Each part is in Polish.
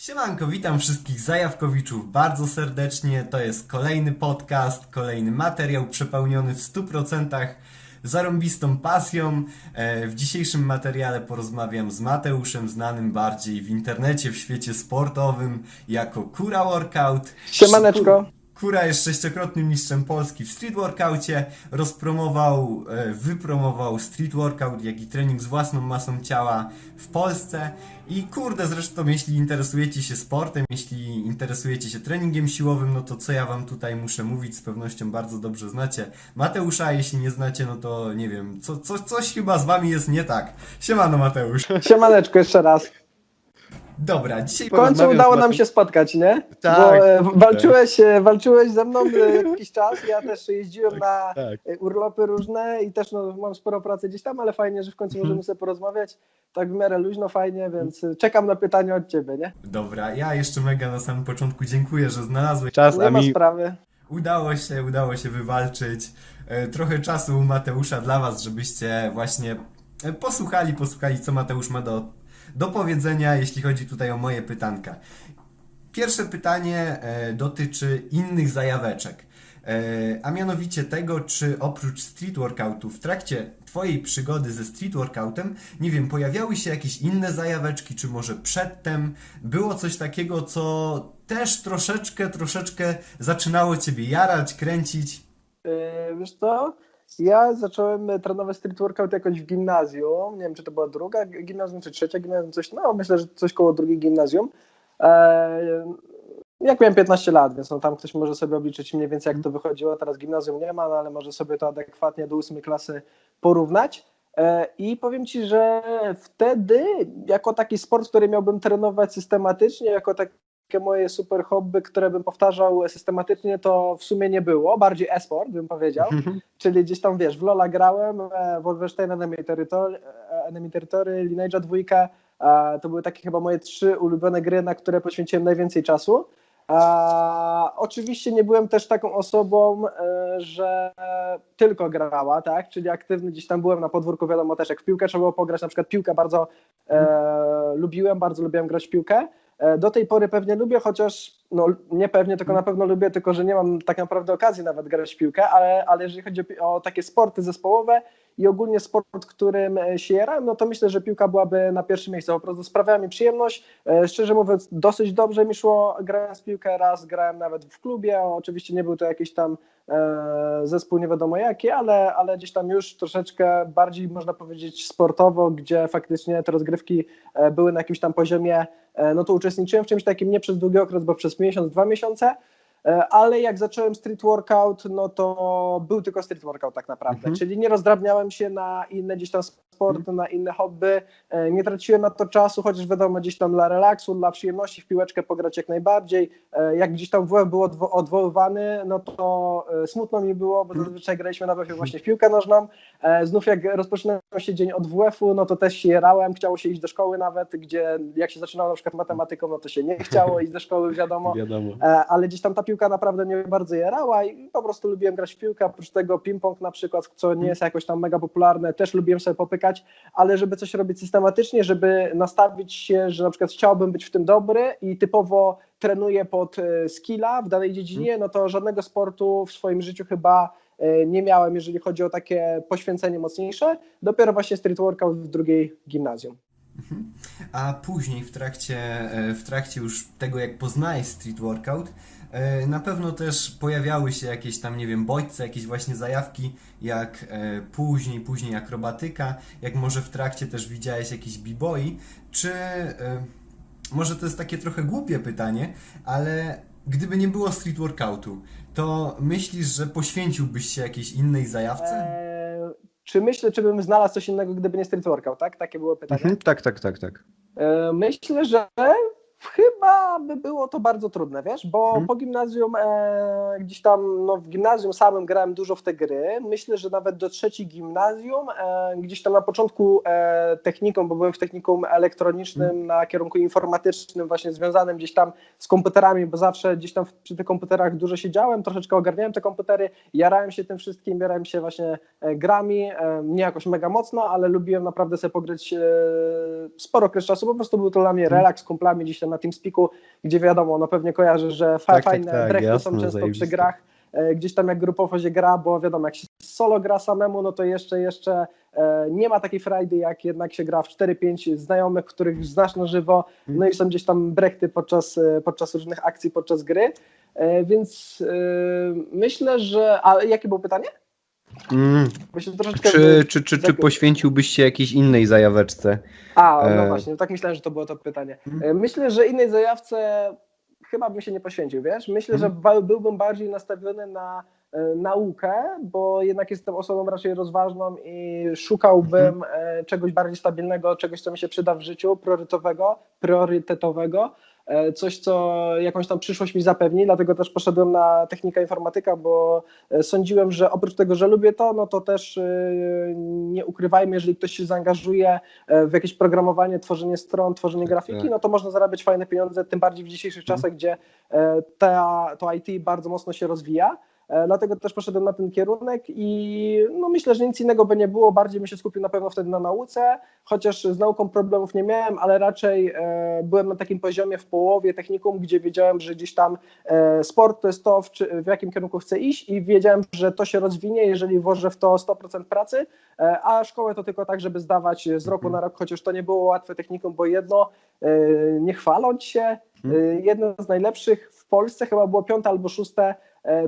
Siemanko, witam wszystkich zajawkowiczów bardzo serdecznie. To jest kolejny podcast, kolejny materiał przepełniony w 100% zarąbistą pasją. E, W dzisiejszym materiale porozmawiam z Mateuszem, znanym bardziej w internecie, w świecie sportowym jako Kura Workout. Siemaneczko. Kura jest sześciokrotnym mistrzem Polski w street workoutie, rozpromował, e, wypromował street workout, jak i trening z własną masą ciała w Polsce. I kurde, zresztą jeśli interesujecie się sportem, jeśli interesujecie się treningiem siłowym, no to co ja wam tutaj muszę mówić, z pewnością bardzo dobrze znacie Mateusza, a jeśli nie znacie, no to nie wiem, co, co, coś chyba z wami jest nie tak. Siemano Mateusz. Siemaneczko jeszcze raz. Dobra, dzisiaj W końcu Porozmawiam udało z nam się spotkać, nie? Tak, Bo e, walczyłeś, e, walczyłeś ze mną e, jakiś czas, ja też jeździłem na tak. e, urlopy różne i też no, mam sporo pracy gdzieś tam, ale fajnie, że w końcu Mhm. możemy sobie porozmawiać. Tak w miarę luźno, fajnie, więc e, czekam na pytania od ciebie, nie? Dobra, ja jeszcze mega na samym początku dziękuję, że znalazłeś Czas, Nie a ma mi sprawy. Udało się, udało się wywalczyć. E, Trochę czasu u Mateusza dla Was, żebyście właśnie e, posłuchali, posłuchali, co Mateusz ma do, do powiedzenia, jeśli chodzi tutaj o moje pytanka. Pierwsze pytanie e, dotyczy innych zajaweczek. E, a mianowicie tego, czy oprócz street workoutu w trakcie Twojej przygody ze street workoutem, nie wiem, pojawiały się jakieś inne zajaweczki, czy może przedtem było coś takiego, co też troszeczkę, troszeczkę zaczynało Ciebie jarać, kręcić? E, Wiesz co? Ja zacząłem e, trenować street workout jakoś w gimnazjum. Nie wiem, czy to była druga gimnazjum, czy trzecia gimnazjum, coś, no myślę, że coś koło drugiej gimnazjum. E, jak miałem 15 lat, więc no tam ktoś może sobie obliczyć mniej więcej jak to wychodziło. Teraz gimnazjum nie ma, no ale może sobie to adekwatnie do ósmej klasy porównać. E, I powiem Ci, że wtedy, jako taki sport, który miałbym trenować systematycznie, jako takie moje super hobby, które bym powtarzał systematycznie, to w sumie nie było. Bardziej e-sport, bym powiedział. Czyli gdzieś tam, wiesz, w Lola grałem, e, Wolfenstein Enemy Territory, e, Enemy Territory Lineage'a dwójkę. E, To były takie chyba moje trzy ulubione gry, na które poświęciłem najwięcej czasu. A, oczywiście nie byłem też taką osobą, że tylko grała, tak? Czyli aktywny gdzieś tam byłem na podwórku, wiadomo też jak w piłkę trzeba było pograć, na przykład piłkę bardzo e, lubiłem, bardzo lubiłem grać w piłkę. E, Do tej pory pewnie lubię, chociaż no nie pewnie, tylko na pewno lubię, tylko że nie mam tak naprawdę okazji nawet grać w piłkę, ale, ale jeżeli chodzi o, takie sporty zespołowe i ogólnie sport, którym e, się jaram, no to myślę, że piłka byłaby na pierwszym miejscu. Po prostu sprawiała mi przyjemność. E, Szczerze mówiąc, dosyć dobrze mi szło grając piłkę. Raz grałem nawet w klubie. Oczywiście nie był to jakiś tam e, zespół nie wiadomo jaki, ale, ale gdzieś tam już troszeczkę bardziej można powiedzieć sportowo, gdzie faktycznie te rozgrywki były na jakimś tam poziomie, no to uczestniczyłem w czymś takim nie przez długi okres, bo przez miesiąc, dwa miesiące, ale jak zacząłem street workout, no to był tylko street workout tak naprawdę, Mhm. czyli nie rozdrabniałem się na inne gdzieś tam sporty, na inne hobby, e, nie traciłem na to czasu, chociaż wiadomo gdzieś tam dla relaksu, dla przyjemności w piłeczkę pograć jak najbardziej, E, jak gdzieś tam WF był odwo- odwoływany, no to e, smutno mi było, bo zazwyczaj graliśmy na WF właśnie w piłkę nożną, Znów jak rozpoczynał się dzień od WF-u, no to też się jarałem, chciało się iść do szkoły nawet, gdzie jak się zaczynało na przykład matematyką, no to się nie chciało iść do szkoły, wiadomo. wiadomo. Ale gdzieś tam ta piłka naprawdę mnie bardzo jarała i po prostu lubiłem grać w piłkę, oprócz tego ping-pong na przykład, co nie jest jakoś tam mega popularne, też lubiłem sobie popykać, ale żeby coś robić systematycznie, żeby nastawić się, że na przykład chciałbym być w tym dobry i typowo trenuję pod e, skilla w danej dziedzinie, no to żadnego sportu w swoim życiu chyba e, nie miałem, jeżeli chodzi o takie poświęcenie mocniejsze, dopiero właśnie street workout w drugiej gimnazjum. A później w trakcie, e, w trakcie już tego, jak poznałeś street workout, na pewno też pojawiały się jakieś tam, nie wiem, bodźce, jakieś właśnie zajawki, jak e, później, później akrobatyka, jak może w trakcie też widziałeś jakieś b-boy, czy e, może to jest takie trochę głupie pytanie, ale gdyby nie było street workoutu, to myślisz, że poświęciłbyś się jakiejś innej zajawce? E, czy myślę, czy bym znalazł coś innego, gdyby nie street workout, tak? Takie było pytanie. Mhm, tak, tak, tak, tak. E, Myślę, że chyba by było to bardzo trudne, wiesz, bo Mhm. po gimnazjum e, gdzieś tam, no w gimnazjum samym grałem dużo w te gry. Myślę, że nawet do trzeciej gimnazjum, e, gdzieś tam na początku e, techniką, bo byłem w technikum elektronicznym na kierunku informatycznym, właśnie związanym gdzieś tam z komputerami, bo zawsze gdzieś tam przy tych komputerach dużo siedziałem, troszeczkę ogarniałem te komputery, jarałem się tym wszystkim, jarałem się właśnie e, grami, e, nie jakoś mega mocno, ale lubiłem naprawdę sobie pograć e, sporo okres czasu, po prostu był to dla mnie relaks z kumplami gdzieś tam na TeamSpeaku gdzie wiadomo, no pewnie kojarzy, że Tak, tak, fajne tak, jasne, są często zajebiste. przy grach, e, gdzieś tam jak grupowo się gra, bo wiadomo, jak się solo gra samemu, no to jeszcze, jeszcze e, nie ma takiej frajdy, jak jednak się gra w 4-5 znajomych, których znasz na żywo, no i są gdzieś tam brechty podczas, e, podczas różnych akcji, podczas gry, więc myślę, że... A jakie było pytanie? Mm. Bo się troszeczkę... Czy, czy, czy, czy poświęciłbyś się jakiejś innej zajaweczce? A, no E, właśnie, tak myślałem, że to było to pytanie. Mhm. E, Myślę, że innej zajawce chyba bym się nie poświęcił, wiesz? Myślę, Mhm. że ba- byłbym bardziej nastawiony na e, naukę, bo jednak jestem osobą raczej rozważną i szukałbym Mhm. e, czegoś bardziej stabilnego, czegoś, co mi się przyda w życiu, priorytetowego, priorytetowego, coś, co jakąś tam przyszłość mi zapewni, dlatego też poszedłem na technika informatyka, bo e, sądziłem, że oprócz tego, że lubię to, no to też e, nie ukrywajmy, jeżeli ktoś się zaangażuje e, w jakieś programowanie, tworzenie stron, tworzenie grafiki, tak. no to można zarabiać fajne pieniądze, tym bardziej w dzisiejszych czasach, gdzie e, ta, to IT bardzo mocno się rozwija. E, Dlatego też poszedłem na ten kierunek i no myślę, że nic innego by nie było. Bardziej bym się skupił na pewno wtedy na nauce, chociaż z nauką problemów nie miałem, ale raczej e, byłem na takim poziomie w połowie technikum, gdzie wiedziałem, że gdzieś tam e, sport to jest to, w, jakim kierunku chcę iść i wiedziałem, że to się rozwinie, jeżeli włożę w to 100% pracy, a szkołę to tylko tak, żeby zdawać z roku Mhm. na rok, chociaż to nie było łatwe technikum, bo jedno, nie chwaląc się, Mhm. jedno z najlepszych w Polsce chyba było piąte albo szóste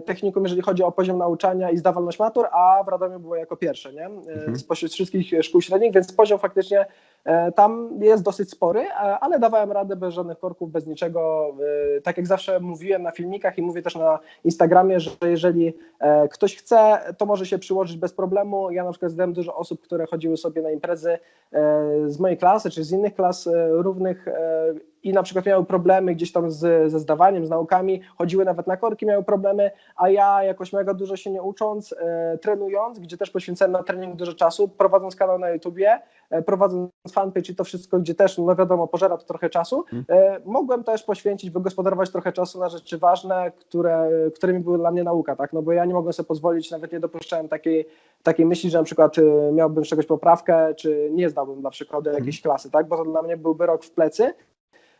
technikum, jeżeli chodzi o poziom nauczania i zdawalność matur, a w Radomiu było jako pierwsze, nie? E, Mhm. Spośród wszystkich szkół średnich, więc poziom faktycznie e, tam jest dosyć spory, e, ale dawałem radę bez żadnych korków, bez niczego. E, Tak jak zawsze mówiłem na filmikach i mówię też na Instagramie, że jeżeli e, ktoś chce, to może się przyłożyć bez problemu. Ja na przykład znałem dużo osób, które chodziły sobie na imprezy e, z mojej klasy, czy z innych klas e, równych e, i na przykład miały problemy gdzieś tam z, ze zdawaniem, z naukami, chodziły nawet na korki, miały problemy, a ja jakoś mega dużo się nie ucząc, e, trenując, gdzie też poświęcałem na trening dużo czasu, prowadząc kanał na YouTubie, e, prowadząc fanpage i to wszystko, gdzie też, no wiadomo, pożera to trochę czasu, e, mogłem też poświęcić, wygospodarować trochę czasu na rzeczy ważne, które, którymi były dla mnie nauka, tak, no bo ja nie mogłem sobie pozwolić, nawet nie dopuszczałem takiej, takiej myśli, że na przykład e, miałbym z czegoś poprawkę, czy nie zdałbym dla przykładu jakiejś klasy, tak, bo to dla mnie byłby rok w plecy,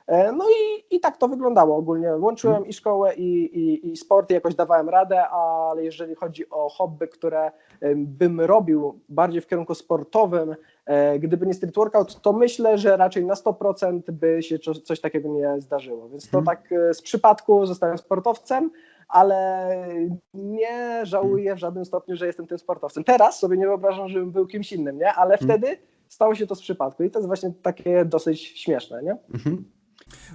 No i, i tak to wyglądało ogólnie. Łączyłem i szkołę, i, i, i sport, i jakoś dawałem radę, ale jeżeli chodzi o hobby, które bym robił bardziej w kierunku sportowym, e, gdyby nie street workout, to myślę, że raczej na 100% by się co- coś takiego nie zdarzyło. Więc to tak e, z przypadku zostałem sportowcem, ale nie żałuję w żadnym stopniu, że jestem tym sportowcem. Teraz sobie nie wyobrażam, żebym był kimś innym, nie? Ale wtedy stało się to z przypadku i to jest właśnie takie dosyć śmieszne, nie? Mhm.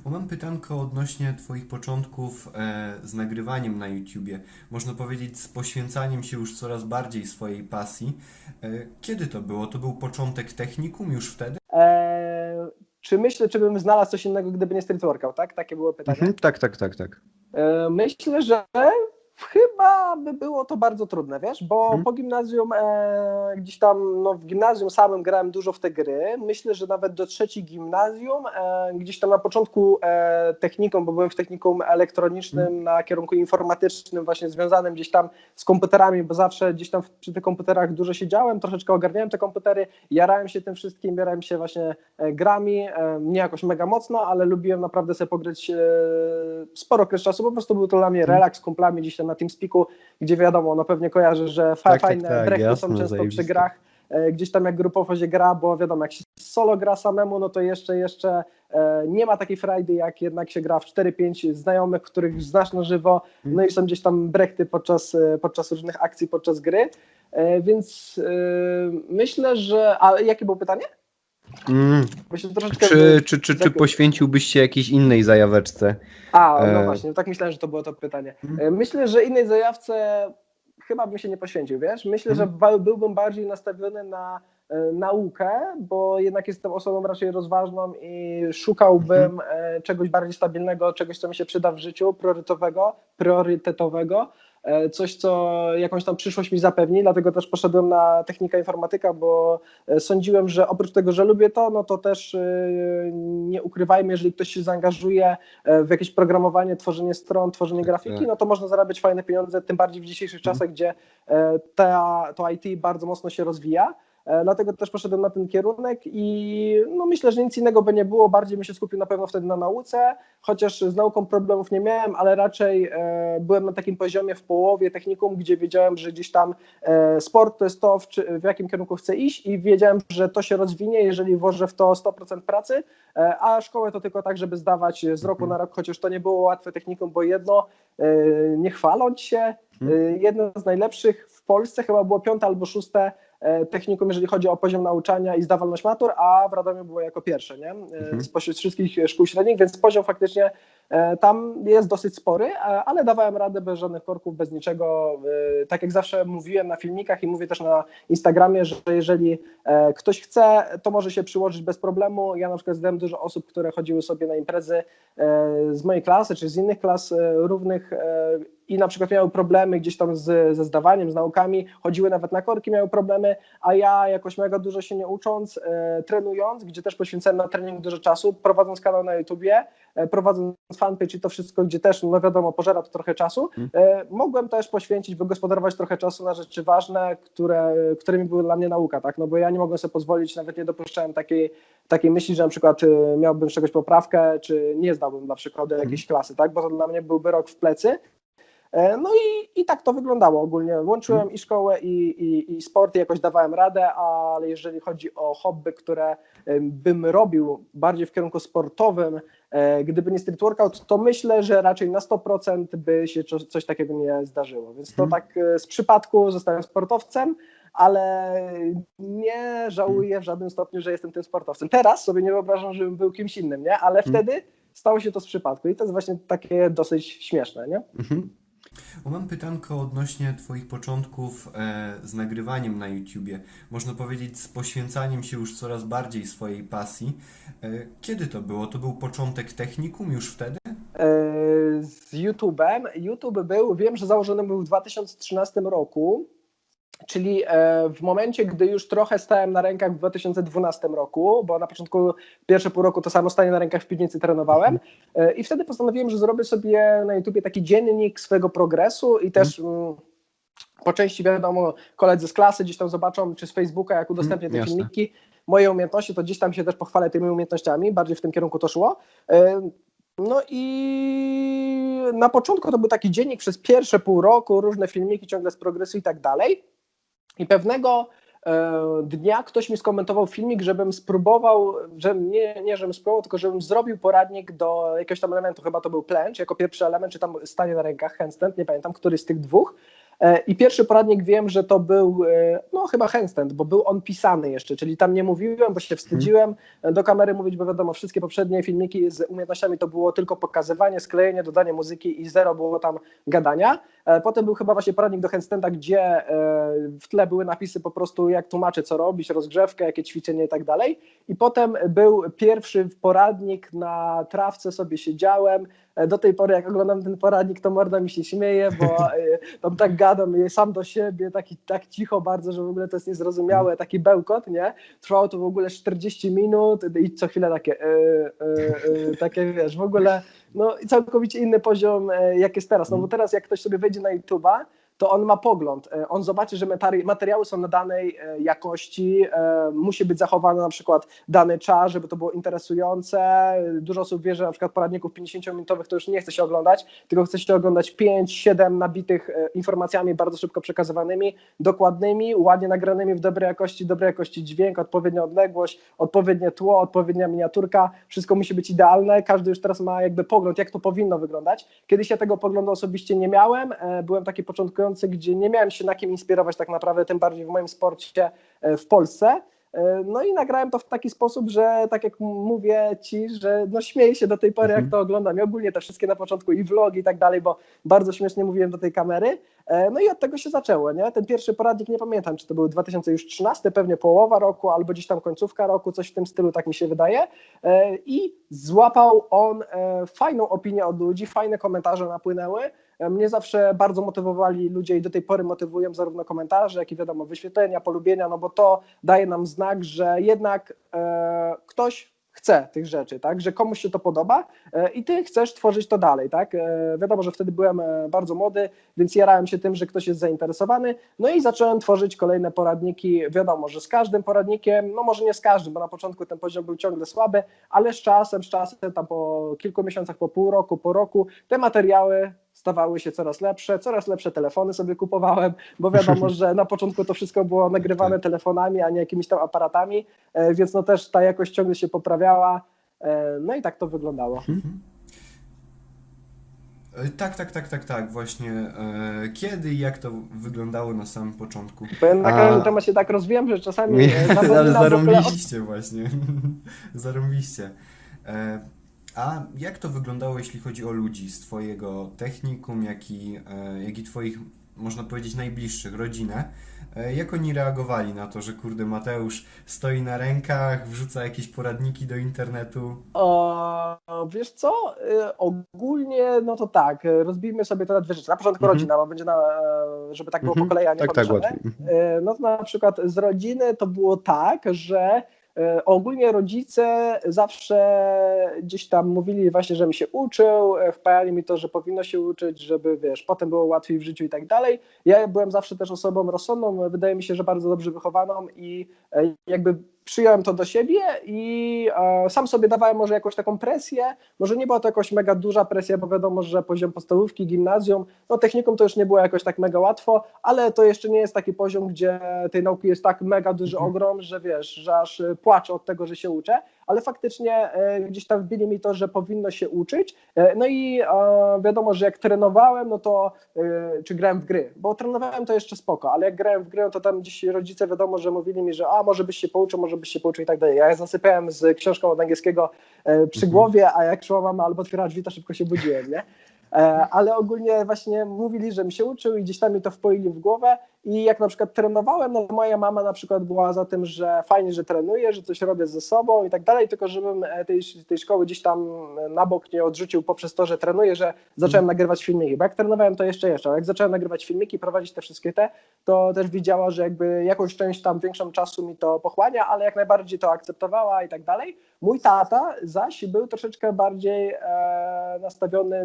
O, mam pytanko odnośnie Twoich początków e, z nagrywaniem na YouTubie. Można powiedzieć z poświęcaniem się już coraz bardziej swojej pasji. E, kiedy to było? To był początek technikum już wtedy? Eee, czy myślę, czy bym znalazł coś innego, gdyby nie street workout, tak? Takie było pytanie. Mhm. Tak, tak, tak, tak. Eee, myślę, że chyba by było to bardzo trudne, wiesz, bo Mhm. po gimnazjum e, gdzieś tam, no w gimnazjum samym grałem dużo w te gry. Myślę, że nawet do trzeciej gimnazjum, e, gdzieś tam na początku e, techniką, bo byłem w technikum elektronicznym na kierunku informatycznym, właśnie związanym gdzieś tam z komputerami, bo zawsze gdzieś tam przy tych komputerach dużo siedziałem, troszeczkę ogarniałem te komputery, jarałem się tym wszystkim, jarałem się właśnie e, grami, e, nie jakoś mega mocno, ale lubiłem naprawdę sobie pograć e, sporo okres czasu, po prostu był to dla mnie relaks z kumplami gdzieś tam na TeamSpeaku, gdzie wiadomo, no pewnie kojarzy, że Tak, tak, fajne tak, jasne, są często zajebiste. przy grach, e, gdzieś tam jak grupowo się gra, bo wiadomo, jak się solo gra samemu, no to jeszcze, jeszcze e, nie ma takiej frajdy, jak jednak się gra w 4-5 znajomych, których znasz na żywo, no i są gdzieś tam brechty podczas, e, podczas różnych akcji, podczas gry, więc myślę, że... A jakie było pytanie? Mm. Bo się troszeczkę... Czy, czy, czy, czy poświęciłbyś się jakiejś innej zajaweczce? A, no E, właśnie, tak myślałem, że to było to pytanie. Mhm. E, Myślę, że innej zajawce chyba bym się nie poświęcił, wiesz? Myślę, Mhm. że ba- byłbym bardziej nastawiony na e, naukę, bo jednak jestem osobą raczej rozważną i szukałbym Mhm. e, czegoś bardziej stabilnego, czegoś, co mi się przyda w życiu, priorytetowego, priorytetowego, coś, co jakąś tam przyszłość mi zapewni, dlatego też poszedłem na technika informatyka, bo e, sądziłem, że oprócz tego, że lubię to, no to też e, nie ukrywajmy, jeżeli ktoś się zaangażuje e, w jakieś programowanie, tworzenie stron, tworzenie grafiki, tak. no to można zarabiać fajne pieniądze, tym bardziej w dzisiejszych czasach, gdzie e, ta, to IT bardzo mocno się rozwija. E, Dlatego też poszedłem na ten kierunek i no myślę, że nic innego by nie było. Bardziej bym się skupił na pewno wtedy na nauce, chociaż z nauką problemów nie miałem, ale raczej e, byłem na takim poziomie w połowie technikum, gdzie wiedziałem, że gdzieś tam e, sport to jest to, w, jakim kierunku chcę iść i wiedziałem, że to się rozwinie, jeżeli włożę w to 100% pracy, a szkołę to tylko tak, żeby zdawać z roku na rok, chociaż to nie było łatwe technikum, bo jedno, nie chwaląc się, e, jedno z najlepszych w Polsce chyba było piąte albo szóste technikum, jeżeli chodzi o poziom nauczania i zdawalność matur, a w Radomiu było jako pierwsze, nie? E, Spośród wszystkich szkół średnich, więc poziom faktycznie e, tam jest dosyć spory, e, ale dawałem radę bez żadnych korków, bez niczego. E, Tak jak zawsze mówiłem na filmikach i mówię też na Instagramie, że jeżeli e, ktoś chce, to może się przyłożyć bez problemu. Ja na przykład znałem dużo osób, które chodziły sobie na imprezy e, z mojej klasy, czy z innych klas e, równych e, i na przykład miały problemy gdzieś tam z, ze zdawaniem, z naukami, chodziły nawet na korki, miały problemy, a ja jakoś mega dużo się nie ucząc, e, trenując, gdzie też poświęcałem na trening dużo czasu, prowadząc kanał na YouTubie, e, prowadząc fanpage i to wszystko, gdzie też, no wiadomo, pożera to trochę czasu, e, mogłem też poświęcić, wygospodarować trochę czasu na rzeczy ważne, które, którymi była dla mnie nauka, tak, no bo ja nie mogłem sobie pozwolić, nawet nie dopuszczałem takiej, takiej myśli, że na przykład e, miałbym z czegoś poprawkę, czy nie zdałbym dla przykładu jakiejś klasy, tak, bo to dla mnie byłby rok w plecy, No i, i tak to wyglądało ogólnie. Łączyłem i szkołę, i, i, i sport, i jakoś dawałem radę, ale jeżeli chodzi o hobby, które bym robił bardziej w kierunku sportowym, e, gdyby nie street workout, to myślę, że raczej na 100% by się co- coś takiego nie zdarzyło. Więc to tak e, z przypadku zostałem sportowcem, ale nie żałuję w żadnym stopniu, że jestem tym sportowcem. Teraz sobie nie wyobrażam, żebym był kimś innym, nie? Ale wtedy stało się to z przypadku i to jest właśnie takie dosyć śmieszne, nie? Mhm. Mam pytanko odnośnie Twoich początków e, z nagrywaniem na YouTubie. Można powiedzieć z poświęcaniem się już coraz bardziej swojej pasji. E, kiedy to było? To był początek technikum już wtedy? E, z YouTube'em. YouTube był, wiem, że założony był w 2013 roku, czyli e, w momencie, gdy już trochę stałem na rękach w 2012 roku, bo na początku pierwsze pół roku to samo stanie na rękach w piwnicy trenowałem e, i wtedy postanowiłem, że zrobię sobie na YouTubie taki dziennik swojego progresu i też mm, po części wiadomo, koledzy z klasy gdzieś tam zobaczą, czy z Facebooka, jak udostępnię te jasne. filmiki, moje umiejętności, to gdzieś tam się też pochwalę tymi umiejętnościami, bardziej w tym kierunku to szło. E, No i na początku to był taki dziennik przez pierwsze pół roku, różne filmiki ciągle z progresu i tak dalej. I pewnego e, dnia ktoś mi skomentował filmik, żebym spróbował, że nie, nie żebym spróbował, tylko żebym zrobił poradnik do jakiegoś tam elementu, chyba to był plęcz, jako pierwszy element, czy tam stanie na rękach, handstand, nie pamiętam, który z tych dwóch. E, I pierwszy poradnik wiem, że to był, e, no chyba handstand, bo był on pisany jeszcze, czyli tam nie mówiłem, bo się wstydziłem e, do kamery mówić, bo wiadomo, wszystkie poprzednie filmiki z umiejętnościami to było tylko pokazywanie, sklejenie, dodanie muzyki i zero było tam gadania. Potem był chyba właśnie poradnik do handstanda, gdzie w tle były napisy po prostu jak tłumaczę co robić, rozgrzewkę, jakie ćwiczenie i tak dalej. I potem był pierwszy poradnik na trawce sobie siedziałem. E, Do tej pory jak oglądam ten poradnik, to morda mi się śmieje, bo e, tam tak gadam e, sam do siebie, taki, tak cicho bardzo, że w ogóle to jest niezrozumiałe, taki bełkot, nie? Trwało to w ogóle 40 minut i co chwilę takie, e, e, e, takie wiesz, w ogóle no i całkowicie inny poziom, jak jest teraz. No bo teraz jak ktoś sobie wejdzie na YouTube'a, to on ma pogląd. E, On zobaczy, że materi- materiały są na danej e, jakości, e, musi być zachowany na przykład dany czas, żeby to było interesujące. Dużo osób wie, że na przykład poradników 50-minutowych to już nie chce się oglądać, tylko chce się oglądać 5-7 nabitych informacjami bardzo szybko przekazywanymi, dokładnymi, ładnie nagranymi w dobrej jakości, dobrej jakości dźwięk, odpowiednia odległość, odpowiednie tło, odpowiednia miniaturka, wszystko musi być idealne. Każdy już teraz ma jakby pogląd, jak to powinno wyglądać. Kiedyś ja tego poglądu osobiście nie miałem, byłem taki początkujący, gdzie nie miałem się na kim inspirować tak naprawdę, tym bardziej w moim sporcie e, w Polsce. E, No i nagrałem to w taki sposób, że tak jak mówię ci, że no śmieję się do tej pory, jak to oglądam. I ogólnie te wszystkie na początku i vlogi i tak dalej, bo bardzo śmiesznie mówiłem do tej kamery. E, No i od tego się zaczęło, nie? Ten pierwszy poradnik, nie pamiętam, czy to był 2013, pewnie połowa roku, albo gdzieś tam końcówka roku, coś w tym stylu, tak mi się wydaje. E, I złapał on e, fajną opinię od ludzi, fajne komentarze napłynęły. Mnie zawsze bardzo motywowali ludzie i do tej pory motywują zarówno komentarze, jak i wiadomo wyświetlenia, polubienia, no bo to daje nam znak, że jednak ktoś chce tych rzeczy, tak, że komuś się to podoba e, i ty chcesz tworzyć to dalej, tak. E, Wiadomo, że wtedy byłem e, bardzo młody, więc jarałem się tym, że ktoś jest zainteresowany, no i zacząłem tworzyć kolejne poradniki. Wiadomo, że z każdym poradnikiem, no może nie z każdym, bo na początku ten poziom był ciągle słaby, ale z czasem, z czasem, tam po kilku miesiącach, po pół roku, po roku, te materiały stawały się coraz lepsze, coraz lepsze telefony sobie kupowałem, bo wiadomo, że na początku to wszystko było nagrywane telefonami, a nie jakimiś tam aparatami, e, więc no też ta jakość ciągle się poprawiała, e, no i tak to wyglądało. E, Tak, tak, tak, tak, tak, właśnie. E, kiedy i jak to wyglądało na samym początku? Ja na każdym temat się tak rozwijam, że czasami e, Ale zarąbiście właśnie. zarąbiście. E, a jak to wyglądało, jeśli chodzi o ludzi z twojego technikum, jak i, e, jak i twoich, można powiedzieć, najbliższych, rodzinę? E, jak oni reagowali na to, że kurde Mateusz stoi na rękach, wrzuca jakieś poradniki do internetu? O, wiesz co, y, ogólnie no to tak, rozbijmy sobie na dwie rzeczy. Na początku Mhm. rodzina, bo będzie na, e, żeby tak było Mhm. po kolei, a nie Tak, tak, łatwiej. E, No to na przykład z rodziny to było tak, że e, ogólnie rodzice zawsze gdzieś tam mówili właśnie, żebym się uczył, e, wpajali mi to, że powinno się uczyć, żeby wiesz, potem było łatwiej w życiu i tak dalej. Ja byłem zawsze też osobą rozsądną, wydaje mi się, że bardzo dobrze wychowaną i e, jakby przyjąłem to do siebie i e, sam sobie dawałem może jakąś taką presję, może nie była to jakoś mega duża presja, bo wiadomo, że poziom podstawówki, gimnazjum, no technikum to już nie było jakoś tak mega łatwo, ale to jeszcze nie jest taki poziom, gdzie tej nauki jest tak mega duży ogrom, że wiesz, że aż y, płaczę od tego, że się uczę, ale faktycznie e, gdzieś tam wbili mi to, że powinno się uczyć. E, No i e, wiadomo, że jak trenowałem, no to e, czy grałem w gry, bo trenowałem to jeszcze spoko, ale jak grałem w gry, no to tam gdzieś rodzice wiadomo, że mówili mi, że a może byś się pouczył, może byś się pouczył i tak dalej. Ja zasypiałem z książką od angielskiego e, przy Mhm. głowie, a jak szła mama albo otwierała drzwi, to szybko się budziłem, nie? E, ale ogólnie właśnie mówili, że mi się uczył i gdzieś tam mi to wpoili w głowę i jak na przykład trenowałem, no moja mama na przykład była za tym, że fajnie, że trenuję, że coś robię ze sobą i tak dalej, tylko żebym e, tej, tej szkoły gdzieś tam na bok nie odrzucił poprzez to, że trenuję, że zacząłem nagrywać filmiki, bo jak trenowałem to jeszcze jeszcze, ale jak zacząłem nagrywać filmiki, prowadzić te wszystkie te, to też widziała, że jakby jakąś część tam większą czasu mi to pochłania, ale jak najbardziej to akceptowała i tak dalej. Mój tata zaś był troszeczkę bardziej e, nastawiony,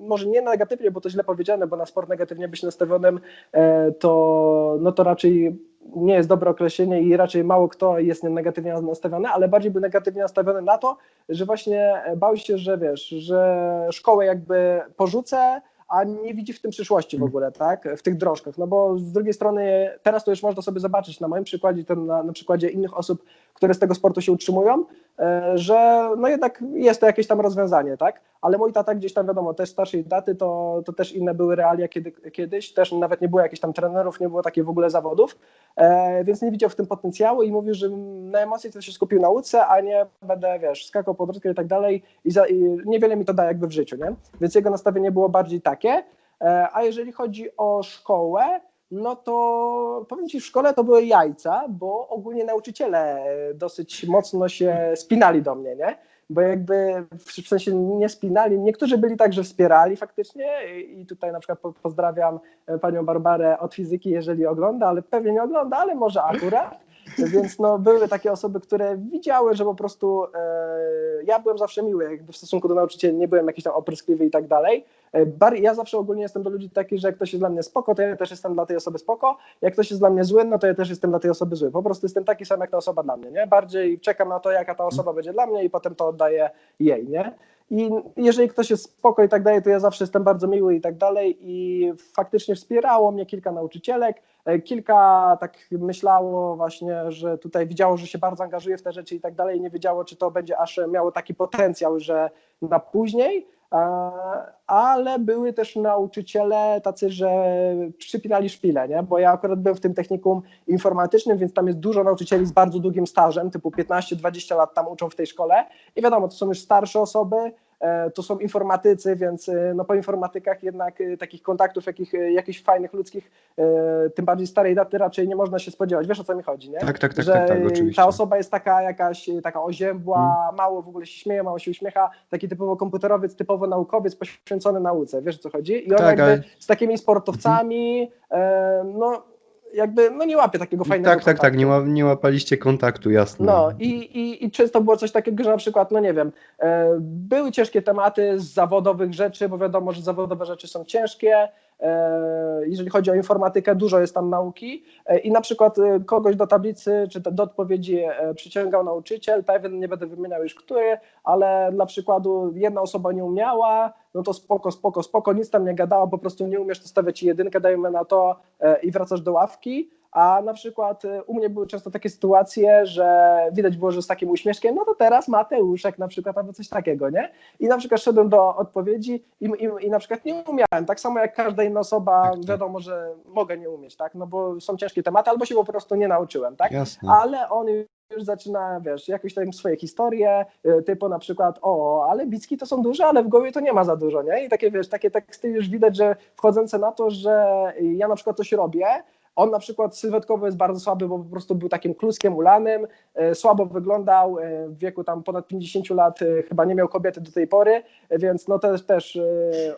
może nie negatywnie, bo to źle powiedziane, bo na sport negatywnie być nastawionym, e, to, no to raczej nie jest dobre określenie i raczej mało kto jest negatywnie nastawiony, ale bardziej był negatywnie nastawiony na to, że właśnie bał się, że wiesz, że szkołę jakby porzucę, a nie widzi w tym przyszłości w ogóle, tak, w tych drążkach, no bo z drugiej strony teraz to już można sobie zobaczyć na moim przykładzie, ten na, na przykładzie innych osób, które z tego sportu się utrzymują, e, że no jednak jest to jakieś tam rozwiązanie, tak, ale mój tata gdzieś tam wiadomo, też starszej daty, to, to też inne były realia kiedy, kiedyś, też nawet nie było jakichś tam trenerów, nie było takich w ogóle zawodów, e, więc nie widział w tym potencjału i mówił, że na emocje to się skupił na nauce, a nie będę, wiesz, skakał po drodze i tak dalej. I, za, i niewiele mi to da jakby w życiu, nie? Więc jego nastawienie było bardziej takie, e, a jeżeli chodzi o szkołę, no to powiem Ci, w szkole to były jajca, bo ogólnie nauczyciele e, dosyć mocno się spinali do mnie, nie? Bo jakby w sensie nie spinali, niektórzy byli tak, że wspierali faktycznie i tutaj na przykład po- pozdrawiam e, panią Barbarę od fizyki, jeżeli ogląda, ale pewnie nie ogląda, ale może akurat. Więc no, były takie osoby, które widziały, że po prostu e, ja byłem zawsze miły, jakby w stosunku do nauczycieli nie byłem jakiś tam opryskliwy i tak dalej. E, ja zawsze ogólnie jestem do ludzi taki, że jak ktoś jest dla mnie spoko, to ja też jestem dla tej osoby spoko. Jak ktoś jest dla mnie zły, no to ja też jestem dla tej osoby zły. Po prostu jestem taki sam jak ta osoba dla mnie, nie? Bardziej czekam na to, jaka ta osoba będzie dla mnie i potem to oddaję jej, nie? I jeżeli ktoś jest spoko i tak dalej, to ja zawsze jestem bardzo miły i tak dalej. I faktycznie wspierało mnie kilka nauczycielek. E, Kilka tak myślało właśnie, że tutaj widziało, że się bardzo angażuje w te rzeczy i tak dalej. Nie wiedziało, czy to będzie aż miało taki potencjał, że na później. E, Ale były też nauczyciele tacy, że przypinali szpilę, nie? bo ja akurat byłem w tym technikum informatycznym, więc tam jest dużo nauczycieli z bardzo długim stażem, typu 15-20 lat tam uczą w tej szkole i wiadomo, to są już starsze osoby, to są informatycy, więc e, no po informatykach jednak e, takich kontaktów, jakich, e, jakichś fajnych ludzkich, e, tym bardziej starej daty raczej nie można się spodziewać. Wiesz o co mi chodzi, nie? Tak, tak, tak, że tak, tak, oczywiście. ta osoba jest taka jakaś e, taka oziębła, mało w ogóle się śmieje, mało się uśmiecha, taki typowo komputerowiec, typowo naukowiec poświęcony nauce, wiesz o co chodzi? I on Tak, jakby ale- z takimi sportowcami, e, no jakby no nie łapie takiego fajnego Tak, tak, tak, kontaktu. nie, ła, nie łapaliście kontaktu, jasne. No i, i, i często było coś takiego, że na przykład, no nie wiem, e, były ciężkie tematy z zawodowych rzeczy, bo wiadomo, że zawodowe rzeczy są ciężkie. E, jeżeli chodzi o informatykę, dużo jest tam nauki e, i na przykład e, kogoś do tablicy czy do odpowiedzi przyciągał nauczyciel, pewien nie będę wymieniał już który, ale dla przykładu jedna osoba nie umiała, no to spoko, spoko, spoko, nic tam nie gadała, po prostu nie umiesz, to stawię ci jedynkę, dajemy na to i wracasz do ławki. A na przykład y, u mnie były często takie sytuacje, że widać było, że z takim uśmieszkiem, no to teraz Mateuszek na przykład albo coś takiego, nie? I na przykład szedłem do odpowiedzi i, i, i na przykład nie umiałem, tak samo jak każda inna osoba, Tak, tak. wiadomo, że mogę nie umieć, tak? No bo są ciężkie tematy, albo się po prostu nie nauczyłem, tak? Jasne. ale on już zaczyna, wiesz, jakieś tam swoje historie, y, typu na przykład, o, ale bicki to są duże, ale w głowie to nie ma za dużo, nie? I takie, wiesz, takie teksty już widać, że wchodzące na to, że ja na przykład coś robię, on na przykład sylwetkowo jest bardzo słaby, bo po prostu był takim kluskiem ulanym, e, słabo wyglądał, e, w wieku tam ponad 50 lat e, chyba nie miał kobiety do tej pory, więc no też, też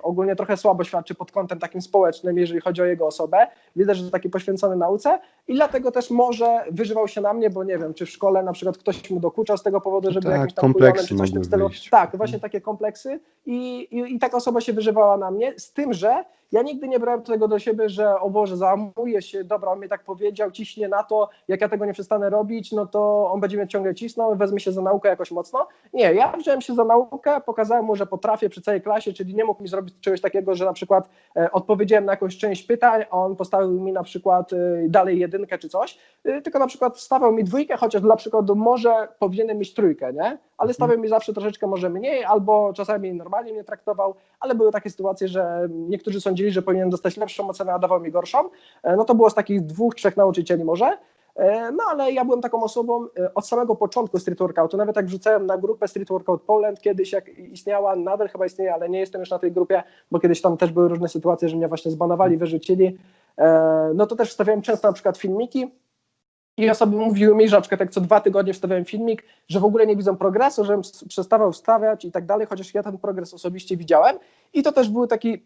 ogólnie trochę słabo świadczy pod kątem takim społecznym, jeżeli chodzi o jego osobę. Widać, że taki poświęcony nauce i dlatego też może wyżywał się na mnie, bo nie wiem, czy w szkole na przykład ktoś mu dokuczał z tego powodu, że był Tak, jakimś tam kompleksy kujonem, czy coś w tym stylu. wyjść. Tak, właśnie takie kompleksy i, i, i taka osoba się wyżywała na mnie, z tym, że ja nigdy nie brałem tego do siebie, że o Boże, załamuje się, dobra, on mi tak powiedział, ciśnie na to, jak ja tego nie przestanę robić, no to on będzie mnie ciągle cisnął, wezmę się za naukę jakoś mocno. Nie, ja wziąłem się za naukę, pokazałem mu, że potrafię przy całej klasie, czyli nie mógł mi zrobić czegoś takiego, że na przykład e, odpowiedziałem na jakąś część pytań, a on postawił mi na przykład e, dalej jedynkę czy coś, e, tylko na przykład stawiał mi dwójkę, chociaż dla przykładu może powinienem mieć trójkę, nie? Ale stawiał mi zawsze troszeczkę może mniej, albo czasami normalnie mnie traktował, ale były takie sytuacje, że niektórzy sądzili, że powinien dostać lepszą ocenę, a dawał mi gorszą. No to było takich dwóch, trzech nauczycieli może. E, No ale ja byłem taką osobą e, od samego początku street workoutu, nawet jak wrzucałem na grupę Street Workout Poland, kiedyś jak istniała, nadal chyba istnieje, ale nie jestem już na tej grupie, bo kiedyś tam też były różne sytuacje, że mnie właśnie zbanowali, wyrzucili, E, no to też wstawiałem często na przykład filmiki, i osoby mówiły mi, że na przykład jak co dwa tygodnie wstawiałem filmik, że w ogóle nie widzą progresu, żebym przestawał wstawiać i tak dalej, chociaż ja ten progres osobiście widziałem. I to też był taki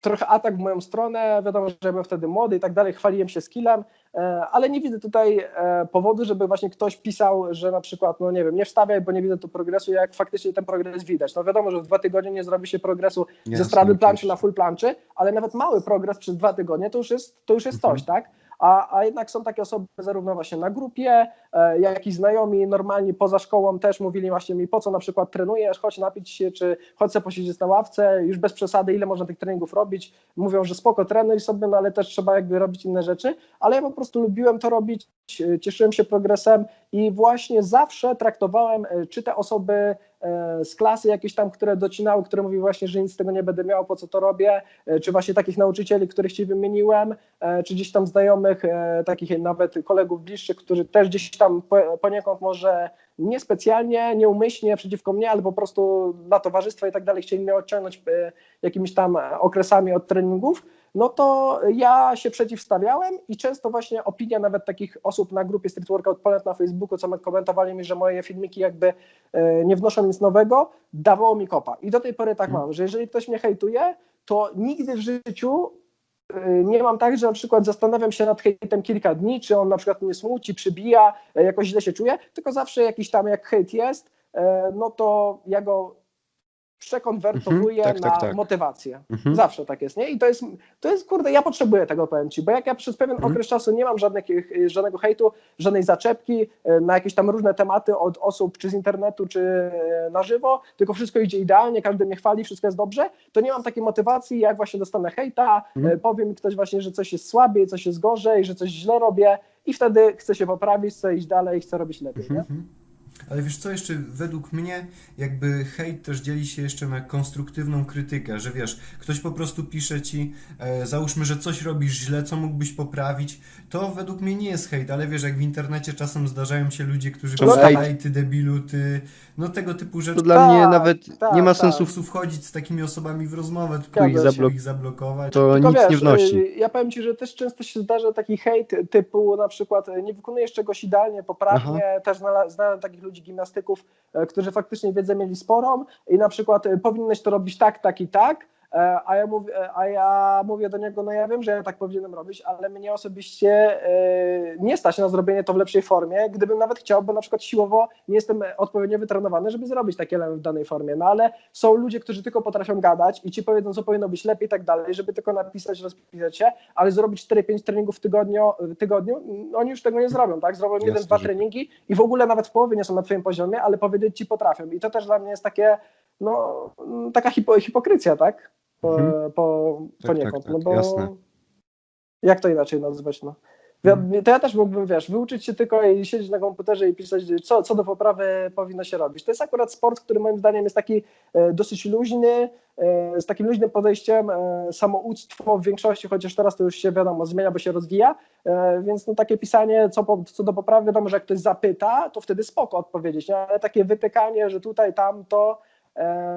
trochę atak w moją stronę. Wiadomo, że byłem wtedy młody i tak dalej, chwaliłem się skillem, e, ale nie widzę tutaj e, powodu, żeby właśnie ktoś pisał, że na przykład, no nie wiem, nie wstawiaj, bo nie widzę tu progresu, jak faktycznie ten progres widać. No wiadomo, że w dwa tygodnie nie zrobi się progresu ze Jasne, strady planczy na full planczy, ale nawet mały progres przez dwa tygodnie to już jest, to już jest Mhm. coś, tak? A, a jednak są takie osoby zarówno właśnie na grupie, e, jak i znajomi normalni poza szkołą też mówili właśnie mi, po co na przykład trenujesz, chodź napić się, czy chodź sobie posiedzieć na ławce, już bez przesady, ile można tych treningów robić. Mówią, że spoko, trenuj sobie, no ale też trzeba jakby robić inne rzeczy, ale ja po prostu lubiłem to robić, e, cieszyłem się progresem i właśnie zawsze traktowałem, e, czy te osoby z klasy jakieś tam, które docinały, które mówiły właśnie, że nic z tego nie będę miał, po co to robię, e, czy właśnie takich nauczycieli, których ci wymieniłem, e, czy gdzieś tam znajomych, e, takich nawet kolegów bliższych, którzy też gdzieś tam po- poniekąd może niespecjalnie, nieumyślnie przeciwko mnie, ale po prostu dla towarzystwa i tak dalej chcieli mnie odciągnąć e, jakimiś tam e, okresami od treningów, no to ja się przeciwstawiałem i często właśnie opinia nawet takich osób na grupie Street Workout Poland na Facebooku, co komentowali mi, że moje filmiki jakby e, nie wnoszą nic nowego, dawało mi kopa. I do tej pory tak mam, że jeżeli ktoś mnie hejtuje, to nigdy w życiu e, nie mam tak, że na przykład zastanawiam się nad hejtem kilka dni, czy on na przykład mnie smuci, przybija, e, jakoś źle się czuję, tylko zawsze jakiś tam jak hejt jest, no to ja go przekonwertowuję Mhm, tak, na tak, tak. motywację. Mhm. Zawsze tak jest, nie? I to jest, to jest, kurde, ja potrzebuję tego, powiem Ci, bo jak ja przez pewien Mhm. okres czasu nie mam żadnych, y, żadnego hejtu, żadnej zaczepki y, na jakieś tam różne tematy od osób, czy z internetu, czy y, na żywo, tylko wszystko idzie idealnie, każdy mnie chwali, wszystko jest dobrze, to nie mam takiej motywacji, jak właśnie dostanę hejta, Mhm. y, powie mi ktoś właśnie, że coś jest słabiej, coś jest gorzej, że coś źle robię i wtedy chcę się poprawić, chcę iść dalej, chcę robić lepiej, nie? Ale wiesz co, jeszcze według mnie jakby hejt też dzieli się jeszcze na konstruktywną krytykę, że wiesz, ktoś po prostu pisze ci, e, załóżmy, że coś robisz źle, co mógłbyś poprawić, to według mnie nie jest hejt, ale wiesz, jak w internecie czasem zdają się ludzie, którzy No piszą, hejt. ej ty debilu, ty, no tego typu rzeczy. To dla Tak, mnie nawet tak, nie ma tak. sensu Po w prostu wchodzić z takimi osobami w rozmowę, tylko Zgadza ich, się. zablok- ich zablokować. to Tylko nic wiesz, nie wnosi. y, Ja powiem Ci, że też często się zdarza taki hejt typu na przykład y, nie wykonujesz czegoś idealnie, poprawnie. Też znala- znałem takich ludzi, gimnastyków, e, którzy faktycznie wiedzę mieli sporą i na przykład y, powinieneś to robić tak, tak i tak, E, A ja, mówię, e, a ja mówię do niego, no ja wiem, że ja tak powinienem robić, ale mnie osobiście e, nie stać na zrobienie to w lepszej formie, gdybym nawet chciał, bo na przykład siłowo nie jestem odpowiednio wytrenowany, żeby zrobić takie element w danej formie. No ale są ludzie, którzy tylko potrafią gadać i ci powiedzą, co powinno być lepiej i tak dalej, żeby tylko napisać, rozpisać się, ale zrobić 4-5 treningów w tygodniu, tygodniu, no oni już tego nie zrobią, tak? Zrobią jeden, dwa że- treningi i w ogóle nawet w połowie nie są na twoim poziomie, ale powiedzieć ci potrafią. I to też dla mnie jest takie, no, taka hipo, hipokryzja, tak? Po, Mhm. po, Tak, poniekąd, tak, no tak, bo jasne. jak to inaczej nazwać, no? Wi- To ja też mógłbym, wiesz, wyuczyć się tylko i siedzieć na komputerze i pisać, co, co do poprawy powinno się robić. To jest akurat sport, który moim zdaniem jest taki e, dosyć luźny, e, z takim luźnym podejściem, e, samouctwo w większości, chociaż teraz to już się wiadomo, zmienia, bo się rozwija, więc no takie pisanie, co, po, co do poprawy, wiadomo, że jak ktoś zapyta, to wtedy spoko odpowiedzieć, nie? ale takie wytykanie, że tutaj, tam, to,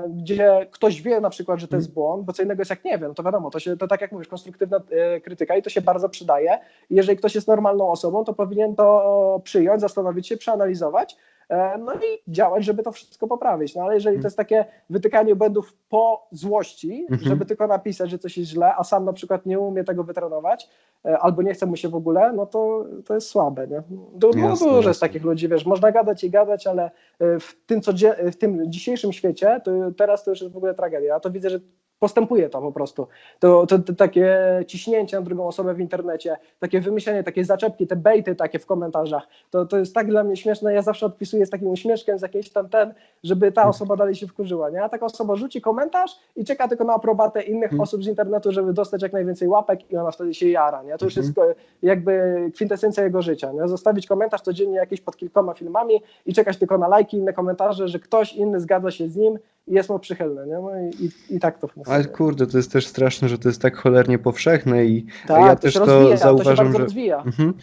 gdzie ktoś wie na przykład, że to jest błąd, bo co innego jest jak nie wiem, to wiadomo, to, się, to tak jak mówisz, konstruktywna e, krytyka i to się bardzo przydaje. Jeżeli ktoś jest normalną osobą, to powinien to przyjąć, zastanowić się, przeanalizować, e, no i działać, żeby to wszystko poprawić. No ale jeżeli to jest takie wytykanie błędów po złości, Mhm. żeby tylko napisać, że coś jest źle, a sam na przykład nie umie tego wytrenować, e, albo nie chce mu się w ogóle, no to, to jest słabe, nie? Du, no, Jasne, dużo jest takich ludzi, wiesz, można gadać i gadać, ale e, w tym, codzie- w tym dzisiejszym świecie, to teraz to już jest w ogóle tragedia. Ja to widzę, że postępuje to po prostu. To, to, to takie ciśnięcie na drugą osobę w internecie, takie wymyślenie, takie zaczepki, te bejty takie w komentarzach, to, to jest tak dla mnie śmieszne, ja zawsze odpisuję z takim uśmieszkiem, z jakiejś tam ten, żeby ta osoba dalej się wkurzyła, nie? A taka osoba rzuci komentarz i czeka tylko na aprobatę innych osób z internetu, żeby dostać jak najwięcej łapek i ona wtedy się jara, nie? To już jest e, jakby kwintesencja jego życia, nie? Zostawić komentarz codziennie jakiś pod kilkoma filmami i czekać tylko na lajki, inne komentarze, że ktoś inny zgadza się z nim jest mu przychylny, nie? No i, i, i tak to funkcjonuje. Ale kurde, to jest też straszne, że to jest tak cholernie powszechne i Tak, ja to też się to rozwija, to się zauważam, bardzo że... rozwija. Mhm.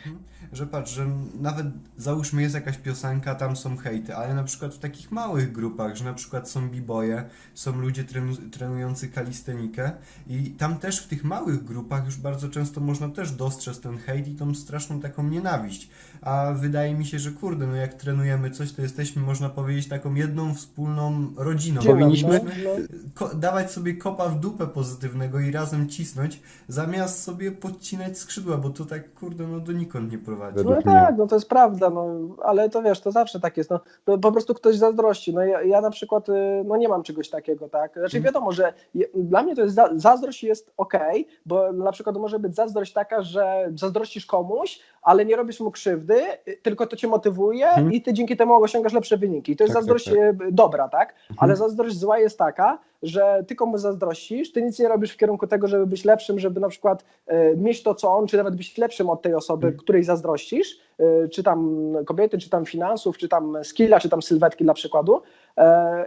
Że patrz, że nawet załóżmy jest jakaś piosenka, tam są hejty, ale na przykład w takich małych grupach, że na przykład są b-boye, są ludzie trenu, trenujący kalistenikę i tam też w tych małych grupach już bardzo często można też dostrzec ten hejt i tą straszną taką nienawiść. A wydaje mi się, że kurde, no jak trenujemy coś, to jesteśmy, można powiedzieć, taką jedną wspólną rodziną. Powinniśmy- No, no. ko- dawać sobie kopa w dupę pozytywnego i razem cisnąć, zamiast sobie podcinać skrzydła, bo to tak, kurde, no donikąd nie prowadzi. No tak, no to jest prawda, no, ale to wiesz, to zawsze tak jest. No, to po prostu ktoś zazdrości. No, ja, ja na przykład y, no, nie mam czegoś takiego, tak? Znaczy wiadomo, że je, dla mnie to jest za, zazdrość jest okej, bo na przykład może być zazdrość taka, że zazdrościsz komuś, ale nie robisz mu krzywdy, y, tylko to cię motywuje Mhm. i ty dzięki temu osiągasz lepsze wyniki. I to jest Tak, tak, zazdrość tak. y, dobra, tak? Ale zazdrość zła jest taka, że ty komuś zazdrościsz, ty nic nie robisz w kierunku tego, żeby być lepszym, żeby na przykład e, mieć to, co on, czy nawet być lepszym od tej osoby, Mhm. której zazdrościsz, e, czy tam kobiety, czy tam finansów, czy tam skilla, czy tam sylwetki dla przykładu, e,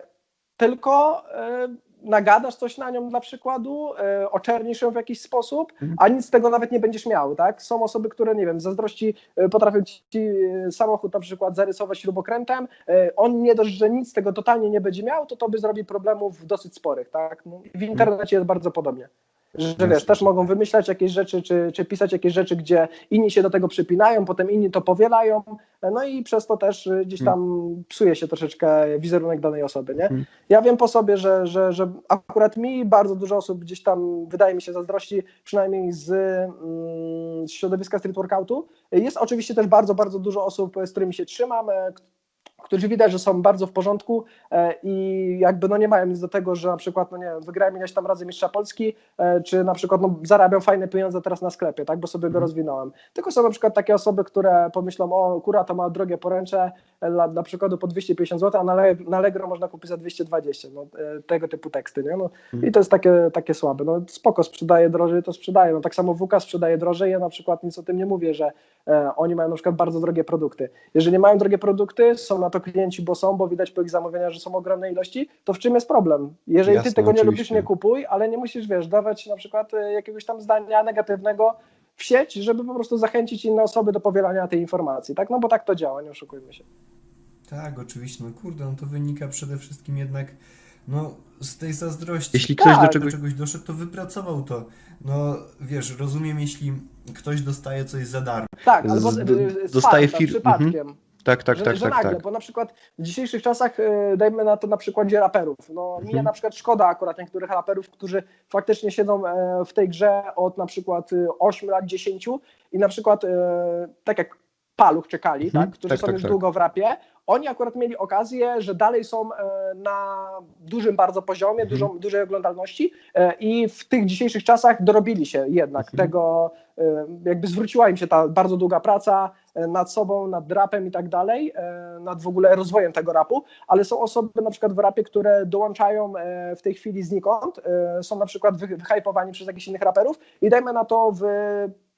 tylko e, nagadasz coś na nią dla przykładu, e, oczernisz ją w jakiś sposób, Mhm. a nic z tego nawet nie będziesz miał, tak? Są osoby, które, nie wiem, zazdrości e, potrafią ci e, samochód na przykład zarysować śrubokrętem, e, on nie dość, że nic z tego totalnie nie będzie miał, to to by zrobi problemów dosyć sporych, tak? No, w internecie jest bardzo podobnie. Że wiesz, też mogą wymyślać jakieś rzeczy, czy, czy pisać jakieś rzeczy, gdzie inni się do tego przypinają, potem inni to powielają, no i przez to też y, gdzieś tam psuje się troszeczkę wizerunek danej osoby, nie? Mhm. Ja wiem po sobie, że, że, że akurat mi bardzo dużo osób gdzieś tam, wydaje mi się, zazdrości, przynajmniej z, mm, z środowiska street workoutu. Jest oczywiście też bardzo, bardzo dużo osób, z którymi się trzymam, e, którzy widać, że są bardzo w porządku e, i jakby no nie mają nic do tego, że na przykład, no nie wiem, wygrałem ileś tam razy mistrza Polski, e, czy na przykład no, zarabiam fajne pieniądze teraz na sklepie, tak, bo sobie go rozwinąłem. Tylko są na przykład takie osoby, które pomyślą, o kura to ma drogie poręcze, e, dla, dla przykładu po 250 zł, a na, na Allegro można kupić za 220, no, tego typu teksty, nie? No, I to jest takie, takie słabe. No, spoko, sprzedaje drożej, to sprzedaje. No, tak samo WK sprzedaje drożej, ja na przykład nic o tym nie mówię, że e, oni mają na przykład bardzo drogie produkty. Jeżeli mają drogie produkty, są na to klienci, bo są, bo widać po ich zamówieniach, że są ogromne ilości, to w czym jest problem? Jeżeli Jasne, ty tego nie lubisz, oczywiście. nie kupuj, ale nie musisz, wiesz, dawać na przykład e, jakiegoś tam zdania negatywnego w sieć, żeby po prostu zachęcić inne osoby do powielania tej informacji, tak? No bo tak to działa, nie oszukujmy się. Tak, oczywiście, no kurde, no to wynika przede wszystkim jednak no, z tej zazdrości. Jeśli ktoś Tak, do do czegoś... czegoś doszedł, to wypracował to. No, wiesz, rozumiem, jeśli ktoś dostaje coś za darmo. Tak, albo d- z, z dostaje farta, fir- przypadkiem. Tak, tak, że, tak, że tak, nagle, tak. bo na przykład w dzisiejszych czasach, e, dajmy na to na przykładzie raperów, no mnie Mhm. na przykład szkoda akurat niektórych raperów, którzy faktycznie siedzą e, w tej grze od na przykład e, 8 lat, 10 i na przykład e, tak jak Paluch czekali, Mhm. tak, którzy Tak, są tak, już tak. długo w rapie, oni akurat mieli okazję, że dalej są e, na dużym bardzo poziomie, Mhm. dużą, dużej oglądalności e, i w tych dzisiejszych czasach dorobili się jednak Mhm. tego, e, jakby zwróciła im się ta bardzo długa praca e, nad sobą, nad rapem i tak dalej, e, nad w ogóle rozwojem tego rapu, ale są osoby na przykład w rapie, które dołączają e, w tej chwili znikąd, są na przykład wy- wyhypowani przez jakichś innych raperów i dajmy na to w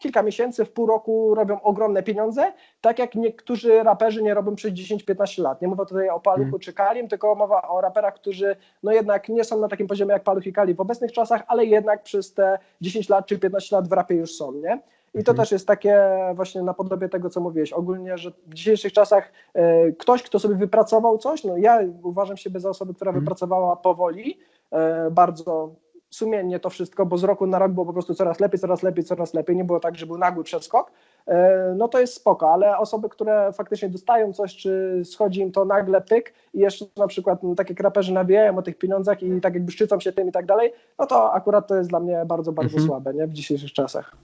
kilka miesięcy, w pół roku robią ogromne pieniądze, tak jak niektórzy raperzy nie robią przez 10-15 lat. Nie mówię tutaj o Paluchu Mm. czy Kalim, tylko mowa o raperach, którzy no jednak nie są na takim poziomie jak Paluch i Kali w obecnych czasach, ale jednak przez te 10 lat czy 15 lat w rapie już są, nie? I to Mhm. też jest takie właśnie napodobie tego, co mówiłeś. Ogólnie, że w dzisiejszych czasach e, ktoś, kto sobie wypracował coś, no ja uważam siebie za osobę, która Mhm. wypracowała powoli, e, bardzo sumiennie to wszystko, bo z roku na rok było po prostu coraz lepiej, coraz lepiej, coraz lepiej. Nie było tak, że był nagły przeskok. E, No to jest spoko, ale osoby, które faktycznie dostają coś, czy schodzi im to nagle pyk i jeszcze na przykład no, tak jak raperzy nawijają o tych pieniądzach i tak jakby szczycą się tym i tak dalej, no to akurat to jest dla mnie bardzo, bardzo Mhm. słabe nie? w dzisiejszych czasach.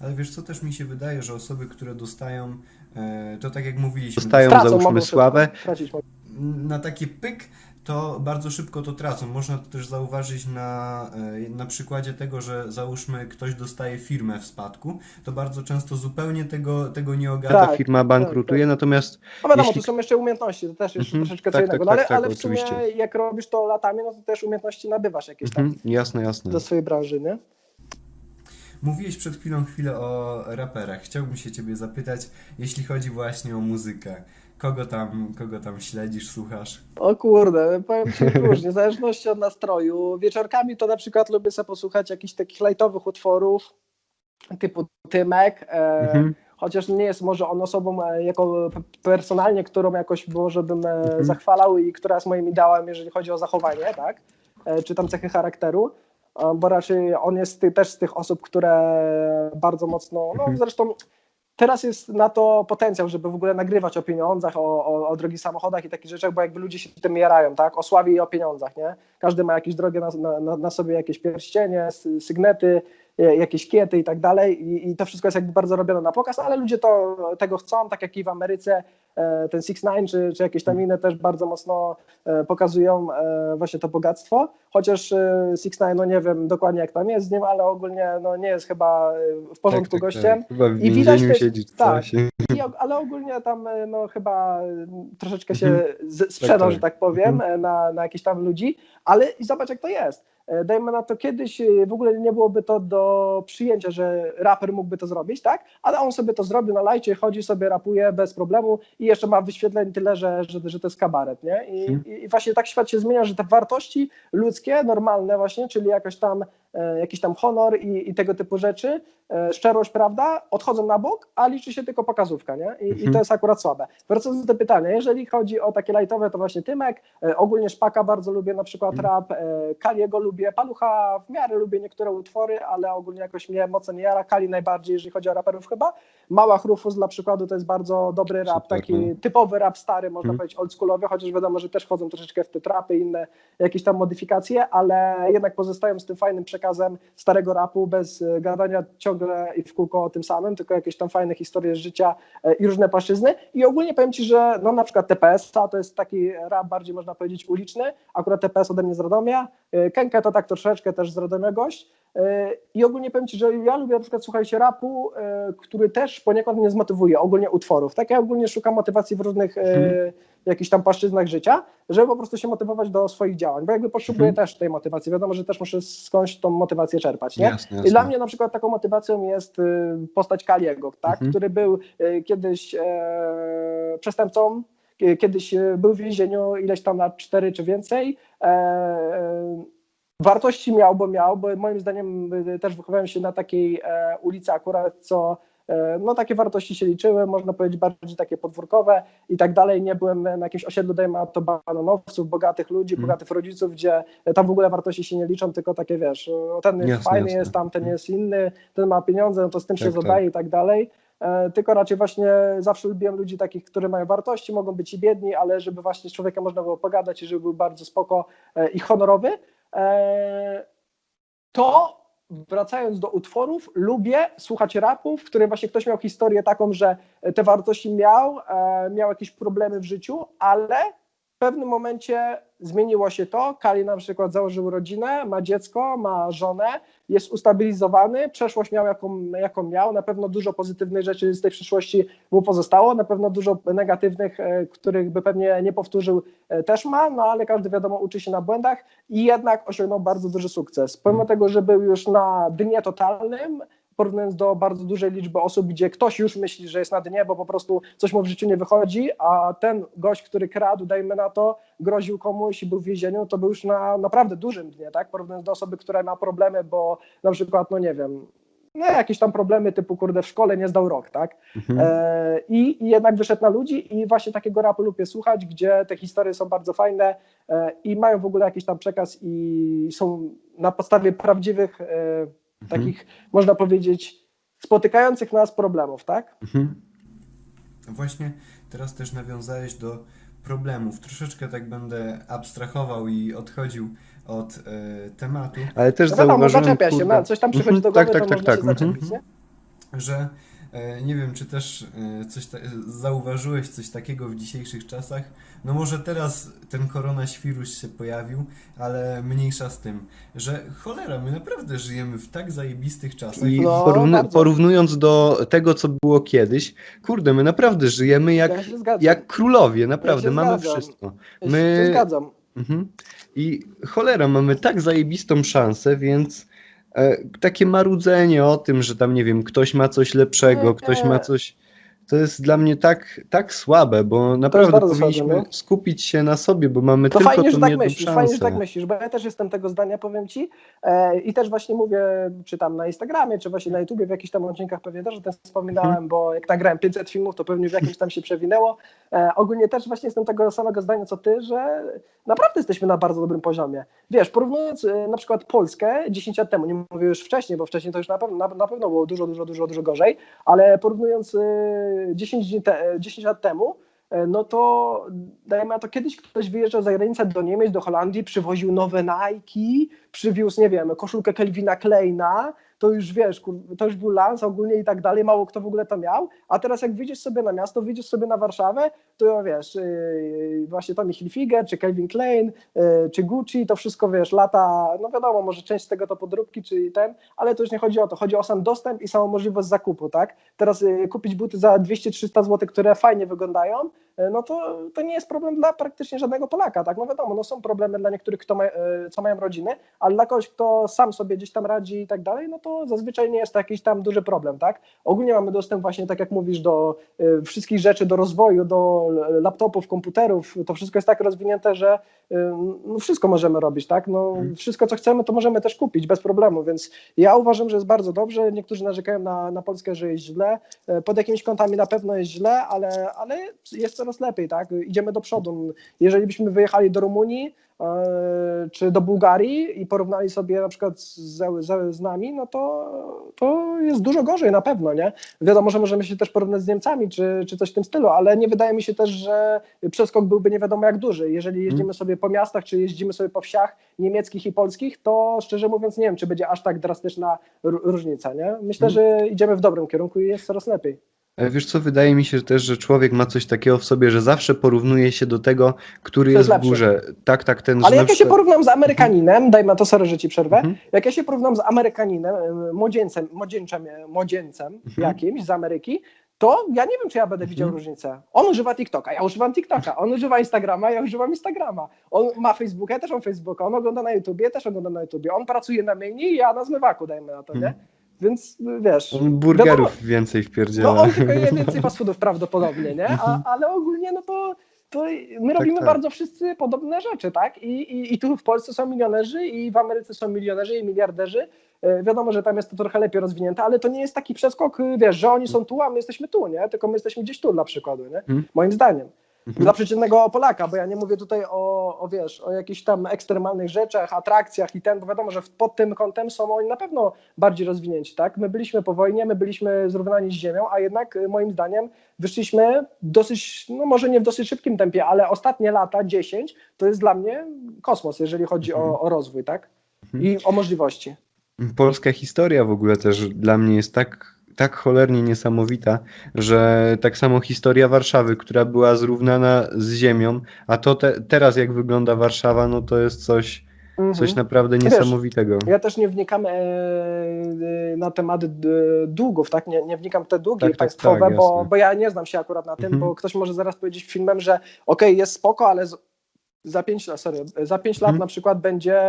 Ale wiesz co, też mi się wydaje, że osoby, które dostają, e, to tak jak mówiliśmy, Dostają Tracą, załóżmy sławę, na taki pyk, to bardzo szybko to tracą. Można to też zauważyć na, e, na przykładzie tego, że załóżmy ktoś dostaje firmę w spadku, to bardzo często zupełnie tego, tego nie ogarnia. ta Tak, firma bankrutuje, natomiast No wiadomo, Jeśli- to są jeszcze umiejętności, to też jest Mhm, troszeczkę tak, co innego. tak, no, ale, tak, tak, ale w sumie oczywiście. jak robisz to latami, no to też umiejętności nabywasz jakieś tam mhm, jasne, jasne. do swojej branży, nie? Mówiłeś przed chwilą chwilę o raperach. Chciałbym się ciebie zapytać, jeśli chodzi właśnie o muzykę. Kogo tam, kogo tam śledzisz, słuchasz? O kurde, powiem Ci różnie, w zależności od nastroju. Wieczorkami to na przykład lubię sobie posłuchać jakichś takich lightowych utworów typu Tymek, e, Mhm. chociaż nie jest może on osobą e, jako personalnie, którą jakoś może bym e, Mhm. zachwalał i która jest moim ideałem, jeżeli chodzi o zachowanie, tak? E, czy tam cechy charakteru, bo raczej on jest ty, też z tych osób, które bardzo mocno, no Mhm. zresztą teraz jest na to potencjał, żeby w ogóle nagrywać o pieniądzach, o, o, o drogich samochodach i takich rzeczach, bo jakby ludzie się tym jarają, tak? O sławie i o pieniądzach, nie? Każdy ma jakieś drogie na, na, na sobie, jakieś pierścienie, sy- sygnety, jakieś kiety i tak dalej i, i to wszystko jest jakby bardzo robione na pokaz, ale ludzie to, tego chcą, tak jak i w Ameryce e, ten Six Nine czy, czy jakieś tam inne też bardzo mocno e, pokazują e, właśnie to bogactwo, chociaż e, Six Nine, no nie wiem dokładnie jak tam jest z nim, ale ogólnie no nie jest chyba e, w porządku Tak, tak, gościem. Tak. Chyba w I widać też- siedzi tak. I, ale ogólnie tam e, no, chyba e, troszeczkę się Mhm. z, sprzedał, tak. że tak powiem, Mhm. e, na, na jakichś tam ludzi, ale i zobacz jak to jest. E, Dajmy na to kiedyś e, w ogóle nie byłoby to do przyjęcia, że raper mógłby to zrobić, tak? Ale on sobie to zrobił na lajcie, chodzi sobie, rapuje bez problemu i jeszcze ma wyświetleń tyle, że, że, że to jest kabaret, nie? I, Mhm. i, właśnie tak świat się zmienia, że te wartości ludzkie, normalne właśnie, czyli jakoś tam jakiś tam honor i, i tego typu rzeczy, e, szczerość, prawda, odchodzą na bok, a liczy się tylko pokazówka, nie? I, i Mhm. to jest akurat słabe. Wracając do pytania, jeżeli chodzi o takie lightowe, to właśnie Tymek, e, ogólnie Szpaka bardzo lubię, na przykład Mhm. rap, e, Kaliego lubię, Palucha w miarę lubię niektóre utwory, ale ogólnie jakoś mnie mocno nie jara, Kali najbardziej, jeżeli chodzi o raperów chyba. Mała Chrufus dla przykładu to jest bardzo dobry rap, Super, taki no. typowy rap stary, można Mhm. powiedzieć oldschoolowy, chociaż wiadomo, że też wchodzą troszeczkę w te trapy i inne jakieś tam modyfikacje, ale jednak pozostają z tym fajnym przekazem starego rapu, bez e, gadania ciągle i w kółko o tym samym, tylko jakieś tam fajne historie z życia e, i różne płaszczyzny. I ogólnie powiem Ci, że no na przykład TPS, to jest taki rap bardziej można powiedzieć uliczny, akurat TPS ode mnie z Radomia, e, Kenka to tak troszeczkę też z Radomia gość, I ogólnie powiem Ci, że ja lubię na przykład słuchać rapu, który też poniekąd mnie zmotywuje, ogólnie utworów. Tak ja ogólnie szukam motywacji w różnych Mhm. Jakichś tam płaszczyznach życia, żeby po prostu się motywować do swoich działań, bo jakby potrzebuję Mhm. też tej motywacji. Wiadomo, że też muszę skądś tą motywację czerpać, nie? Jasne, I jasne. dla mnie na przykład taką motywacją jest y, postać Kaliego, tak? Mhm. który był y, kiedyś e, przestępcą, kie- kiedyś e, był w więzieniu ileś tam lat, cztery czy więcej. E, e, wartości miał, bo miał, bo moim zdaniem y, też wychowałem się na takiej e, ulicy akurat, co no takie wartości się liczyły, można powiedzieć bardziej takie podwórkowe i tak dalej. Nie byłem na jakimś osiedlu, dajmy to bananowców, bogatych ludzi, Mm. bogatych rodziców, gdzie tam w ogóle wartości się nie liczą, tylko takie wiesz, o, ten jest Jasne, fajny jasne. jest, tamten Mm. jest inny, ten ma pieniądze, no to z tym się Tak, tak. zadaje i tak dalej. e, tylko raczej właśnie zawsze lubiłem ludzi takich, którzy mają wartości, mogą być i biedni, ale żeby właśnie z człowiekiem można było pogadać i żeby był bardzo spoko e, i honorowy. E, To wracając do utworów, lubię słuchać rapów, w których właśnie ktoś miał historię taką, że te wartości miał, e, miał jakieś problemy w życiu, ale w pewnym momencie zmieniło się to. Kali na przykład założył rodzinę, ma dziecko, ma żonę, jest ustabilizowany, przeszłość miał jaką, jaką miał, na pewno dużo pozytywnych rzeczy z tej przeszłości mu pozostało, na pewno dużo negatywnych, e, których by pewnie nie powtórzył, e, też ma, no ale każdy wiadomo uczy się na błędach i jednak osiągnął bardzo duży sukces. Pomimo tego, że był już na dnie totalnym, porównując do bardzo dużej liczby osób, gdzie ktoś już myśli, że jest na dnie, bo po prostu coś mu w życiu nie wychodzi, a ten gość, który kradł, dajmy na to, groził komuś i był w więzieniu, to był już na naprawdę dużym dnie, tak? Porównując do osoby, która ma problemy, bo na przykład, no nie wiem, no jakieś tam problemy typu, kurde, w szkole nie zdał rok, tak? Mhm. E, i, I jednak wyszedł na ludzi i właśnie takiego rapu lubię słuchać, gdzie te historie są bardzo fajne e, i mają w ogóle jakiś tam przekaz i są na podstawie prawdziwych, e, takich, można powiedzieć, spotykających nas problemów, tak? Mhm. Właśnie teraz też nawiązałeś do problemów. Troszeczkę tak będę abstrahował i odchodził od e, tematu, Ale też No zauważyłem, zaczepia się, kurde, no, coś tam przychodzi Mhm, do głowy, tak, tak, to tak, tak, się mhm. zaczepić, nie? że nie wiem, czy też e, coś ta- zauważyłeś coś takiego w dzisiejszych czasach. No może teraz ten koronaświrus się pojawił, ale mniejsza z tym, że cholera, my naprawdę żyjemy w tak zajebistych czasach. I No, porównu- bardzo. porównując do tego, co było kiedyś, kurde, my naprawdę żyjemy jak, Ja się zgadzam. jak królowie, naprawdę, się mamy zgadzam. wszystko. Ja my- się zgadzam. Mhm. I cholera, mamy tak zajebistą szansę, więc e, takie marudzenie o tym, że tam, nie wiem, ktoś ma coś lepszego, Nie. ktoś ma coś. To jest dla mnie tak, tak słabe, bo naprawdę bardzo słabe, powinniśmy no. skupić się na sobie, bo mamy To tylko fajnie, że tą tak jedną myślisz, szansę. fajnie, że tak myślisz, bo ja też jestem tego zdania, powiem ci. E, I też właśnie mówię, czy tam na Instagramie, czy właśnie na YouTubie, w jakichś tam odcinkach pewnie też o tym wspominałem, Mhm. bo jak nagrałem 500 filmów, to pewnie w jakimś tam się przewinęło. E, ogólnie też właśnie jestem tego samego zdania, co ty, że naprawdę jesteśmy na bardzo dobrym poziomie. Wiesz, porównując e, na przykład Polskę 10 lat temu, nie mówię już wcześniej, bo wcześniej to już na pewno, na, na pewno było dużo, dużo, dużo, dużo gorzej, ale porównując e, 10, dni te, e, 10 lat temu, e, no to dajmy na to kiedyś ktoś wyjeżdżał za granicę do Niemiec, do Holandii, przywoził nowe Nike, przywiózł, nie wiem, koszulkę Kelvina Kleina, to już wiesz, to już był lans ogólnie i tak dalej, mało kto w ogóle to miał, a teraz jak wyjdziesz sobie na miasto, wyjdziesz sobie na Warszawę, to wiesz, yy, właśnie Tommy Hilfiger, czy Calvin Klein, yy, czy Gucci, to wszystko wiesz, lata, no wiadomo, może część z tego to podróbki, czy ten, ale to już nie chodzi o to, chodzi o sam dostęp i samą możliwość zakupu, tak? Teraz kupić buty za 200-300 zł, które fajnie wyglądają, no to, to nie jest problem dla praktycznie żadnego Polaka, tak? No wiadomo, no są problemy dla niektórych, kto ma, co mają rodziny, ale dla kogoś, kto sam sobie gdzieś tam radzi i tak dalej, no to zazwyczaj nie jest to jakiś tam duży problem, tak? Ogólnie mamy dostęp właśnie, tak jak mówisz, do y, wszystkich rzeczy, do rozwoju, do laptopów, komputerów, to wszystko jest tak rozwinięte, że y, no wszystko możemy robić, tak? No, wszystko, co chcemy, to możemy też kupić bez problemu, więc ja uważam, że jest bardzo dobrze. Niektórzy narzekają na, na Polskę, że jest źle. Y, Pod jakimiś kątami na pewno jest źle, ale, ale jest coraz lepiej, tak? Idziemy do przodu. Jeżeli byśmy wyjechali do Rumunii, czy do Bułgarii i porównali sobie na przykład z, z, z nami, no to, to jest dużo gorzej na pewno, nie? Wiadomo, że możemy się też porównać z Niemcami, czy, czy coś w tym stylu, ale nie wydaje mi się też, że przeskok byłby nie wiadomo jak duży. Jeżeli jeździmy sobie po miastach, czy jeździmy sobie po wsiach niemieckich i polskich, to szczerze mówiąc nie wiem, czy będzie aż tak drastyczna różnica, nie? Myślę, że idziemy w dobrym kierunku i jest coraz lepiej. E, Wiesz co, wydaje mi się też, że człowiek ma coś takiego w sobie, że zawsze porównuje się do tego, który jest jest w górze. Tak, tak, ten, Ale jak ja się porównam z Amerykaninem, daj ma to sorry, że ci przerwę, Mhm. jak ja się porównam z Amerykaninem, młodzieńcem, młodzieńczem, młodzieńcem Mhm. jakimś z Ameryki, to ja nie wiem, czy ja będę widział różnicę. On używa TikToka, ja używam TikToka, on używa Instagrama, ja używam Instagrama. On ma Facebooka, ja też mam Facebooka, on ogląda na YouTubie, ja też oglądam na YouTubie. On pracuje na myjni, ja na zmywaku, dajmy na to, nie? Mhm. Więc y, wiesz... On burgerów wiadomo- więcej wpierdziela. no on tylko je więcej fast foodów prawdopodobnie, nie? A, ale ogólnie no to, to my robimy tak. bardzo wszyscy podobne rzeczy, tak? I, i, I tu w Polsce są milionerzy i w Ameryce są milionerzy i miliarderzy. E, Wiadomo, że tam jest to trochę lepiej rozwinięte, ale to nie jest taki przeskok, y, wiesz, że oni są tu, a my jesteśmy tu, nie? Tylko my jesteśmy gdzieś tu dla przykładu, nie? Mhm. Moim zdaniem. Mhm. dla przeciętnego Polaka, bo ja nie mówię tutaj o, o wiesz, o jakichś tam ekstremalnych rzeczach, atrakcjach i ten, bo wiadomo, że pod tym kątem są oni na pewno bardziej rozwinięci, tak? My byliśmy po wojnie, my byliśmy zrównani z ziemią, a jednak y, moim zdaniem wyszliśmy dosyć, no może nie w dosyć szybkim tempie, ale ostatnie lata, 10, to jest dla mnie kosmos, jeżeli chodzi Mhm. o, o rozwój, tak? I o możliwości. Polska historia w ogóle też dla mnie jest tak, tak cholernie niesamowita, że tak samo historia Warszawy, która była zrównana z ziemią, a to te, teraz jak wygląda Warszawa, no to jest coś, Mhm. coś naprawdę Wiesz, niesamowitego. Ja też nie wnikam e, e, na tematy d- długów, tak? Nie, nie wnikam w te długi Tak, tak, państwowe, tak, bo, jasne. bo ja nie znam się akurat na tym, Mhm. bo ktoś może zaraz powiedzieć filmem, że okej, jest spoko, ale z, za 5 lat, sorry, za 5 lat Mhm. na przykład będzie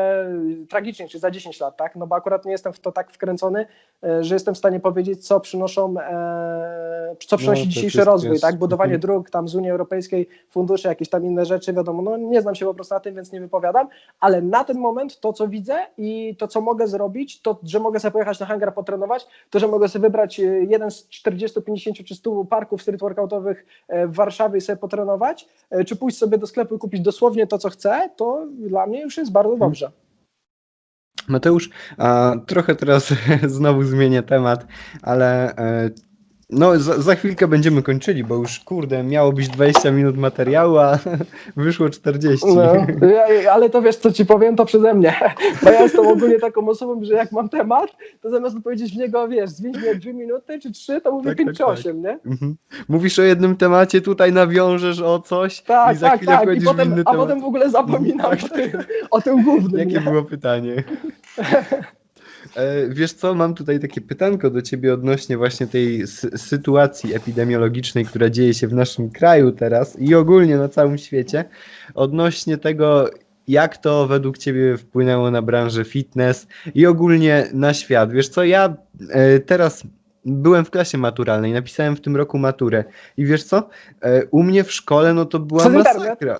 tragicznie, czy za 10 lat, tak? No bo akurat nie jestem w to tak wkręcony, e, że jestem w stanie powiedzieć, co przynoszą, e, co przynosi No, dzisiejszy rozwój, jest- tak? Budowanie Mhm. dróg tam z Unii Europejskiej, fundusze, jakieś tam inne rzeczy, wiadomo, no nie znam się po prostu na tym, więc nie wypowiadam, ale na ten moment to, co widzę i to, co mogę zrobić, to, że mogę sobie pojechać na hangar potrenować, to, że mogę sobie wybrać e, jeden z 40, 50 czy 100 parków street workoutowych e, w Warszawie i sobie potrenować, e, czy pójść sobie do sklepu i kupić dosłownie to, co chcę, to dla mnie już jest bardzo dobrze. Mateusz, a trochę teraz znowu zmienię temat, ale e, no za, za chwilkę będziemy kończyli, bo już kurde, miało być 20 minut materiału, a wyszło 40. No, ja, ale to wiesz, co ci powiem, to przeze mnie. Bo ja jestem ogólnie taką osobą, że jak mam temat, to zamiast odpowiedzieć w niego, wiesz, zmień mnie dwie minuty czy trzy, to mówię Tak, pięć tak, czy tak. osiem, nie? Mhm. Mówisz o jednym temacie, tutaj nawiążesz o coś Tak, i za tak, chwilę tak. I potem, a temat. potem w ogóle zapominam Tak, o tym, o tym głównym. Jakie nie? było pytanie? E, Wiesz co, mam tutaj takie pytanko do ciebie odnośnie właśnie tej sy- sytuacji epidemiologicznej, która dzieje się w naszym kraju teraz i ogólnie na całym świecie, odnośnie tego, jak to według ciebie wpłynęło na branżę fitness i ogólnie na świat. Wiesz co, ja e, teraz byłem w klasie maturalnej, napisałem w tym roku maturę i wiesz co, e, u mnie w szkole no to była internet? masakra.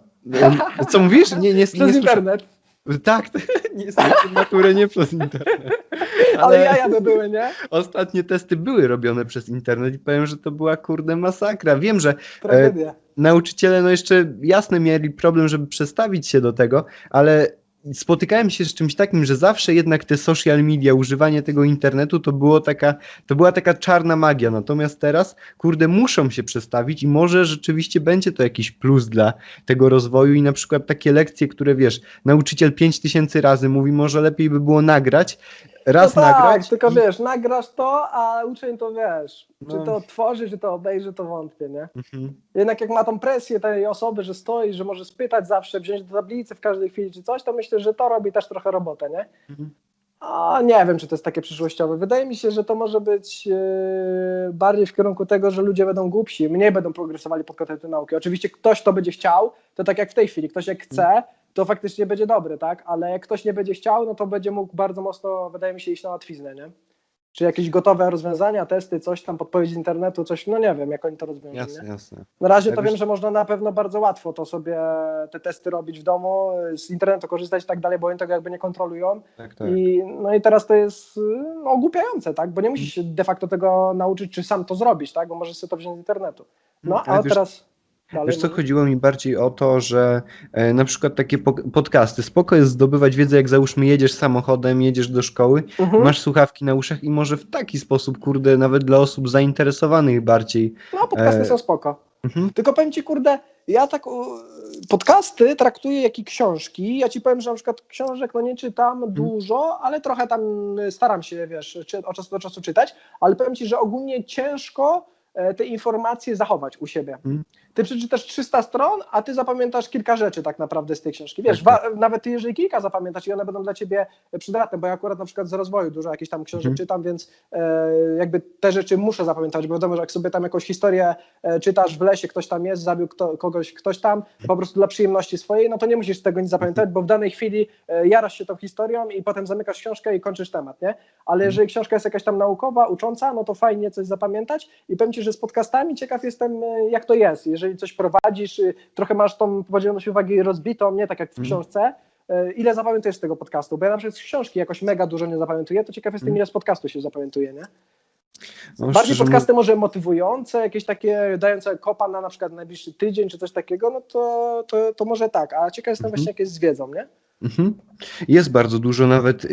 Co mówisz? Nie, nie, nie, słyszałem. internet. Tak, niestety maturę nie przez internet. Ale, jaja to były, nie? Ostatnie testy były robione przez internet i powiem, że to była kurde masakra. Wiem, że Tragedia. nauczyciele no jeszcze jasne mieli problem, żeby przestawić się do tego, ale spotykałem się z czymś takim, że zawsze jednak te social media, używanie tego internetu to było taka, to była taka czarna magia. Natomiast teraz, kurde, muszą się przestawić i może rzeczywiście będzie to jakiś plus dla tego rozwoju i na przykład takie lekcje, które wiesz, nauczyciel 5000 razy mówi, może lepiej by było nagrać, raz no tak, nagrać. tylko i- wiesz, nagrasz to, a uczeń to wiesz, czy No. to tworzy, czy to obejrzy, to wątpię, nie? Mhm. Jednak jak ma tą presję tej osoby, że stoi, że może spytać zawsze, wziąć do tablicy w każdej chwili czy coś, to myślę, że to robi też trochę robotę, nie? Mhm. A nie wiem, czy to jest takie przyszłościowe. Wydaje mi się, że to może być e, bardziej w kierunku tego, że ludzie będą głupsi, mniej będą progresowali pod kątem nauki. Oczywiście ktoś, kto będzie chciał, to tak jak w tej chwili, ktoś jak chce, to faktycznie będzie dobry, tak? Ale jak ktoś nie będzie chciał, no to będzie mógł bardzo mocno, wydaje mi się, iść na łatwiznę, nie? Czy jakieś gotowe rozwiązania, testy, coś tam, podpowiedź z internetu, coś, no nie wiem, jak oni to rozwiążą. Jasne, Nie? jasne. Na razie Ja to wiesz- wiem, że można na pewno bardzo łatwo to sobie te testy robić w domu, z internetu korzystać i tak dalej, bo oni tego jakby nie kontrolują. Tak, tak. I, no i teraz to jest no, ogłupiające, tak? Bo nie musisz się de facto tego nauczyć, czy sam to zrobić, tak? Bo możesz sobie to wziąć z internetu. No, Ale a teraz dalej. Wiesz co, mówię. chodziło mi bardziej o to, że e, na przykład takie po podcasty, spoko jest zdobywać wiedzę, jak załóżmy jedziesz samochodem, jedziesz do szkoły, Mhm. masz słuchawki na uszach i może w taki sposób, kurde, nawet dla osób zainteresowanych bardziej. No, podcasty e, są spoko. Mhm. Tylko powiem ci, kurde, ja tak podcasty traktuję jak i książki. Ja ci powiem, że na przykład książek no nie czytam Mhm. dużo, ale trochę tam staram się, wiesz, czy, od czasu do czasu czytać, ale powiem ci, że ogólnie ciężko e, te informacje zachować u siebie. Mhm. Ty przeczytasz 300 stron, a ty zapamiętasz kilka rzeczy tak naprawdę z tej książki. Wiesz, Tak, wa- nawet ty jeżeli kilka zapamiętasz i one będą dla ciebie przydatne, bo ja akurat na przykład z rozwoju dużo jakichś tam książek Mhm. czytam, więc e, jakby te rzeczy muszę zapamiętać, bo wiadomo, że jak sobie tam jakąś historię e, czytasz w lesie, ktoś tam jest, zabił kto, kogoś, ktoś tam, po prostu dla przyjemności swojej, no to nie musisz tego nic zapamiętać, bo w danej chwili e, jarasz się tą historią i potem zamykasz książkę i kończysz temat, nie? Ale jeżeli książka jest jakaś tam naukowa, ucząca, no to fajnie coś zapamiętać i powiem Ci, że z podcastami ciekaw jestem, e, jak to jest, jeżeli coś prowadzisz, y, trochę masz tą podzielność uwagi rozbitą, nie tak jak w Mhm. książce, e, ile zapamiętujesz z tego podcastu? Bo ja na przykład z książki jakoś mega dużo nie zapamiętuję, to ciekaw jestem, Mhm. ile z podcastu się zapamiętuje, nie? No, Bardziej podcasty może motywujące, jakieś takie dające kopa na na przykład najbliższy tydzień czy coś takiego, no to, to, to może tak. A ciekaw jestem Mhm. właśnie jak jest z wiedzą, nie? Mhm. Jest bardzo dużo nawet e,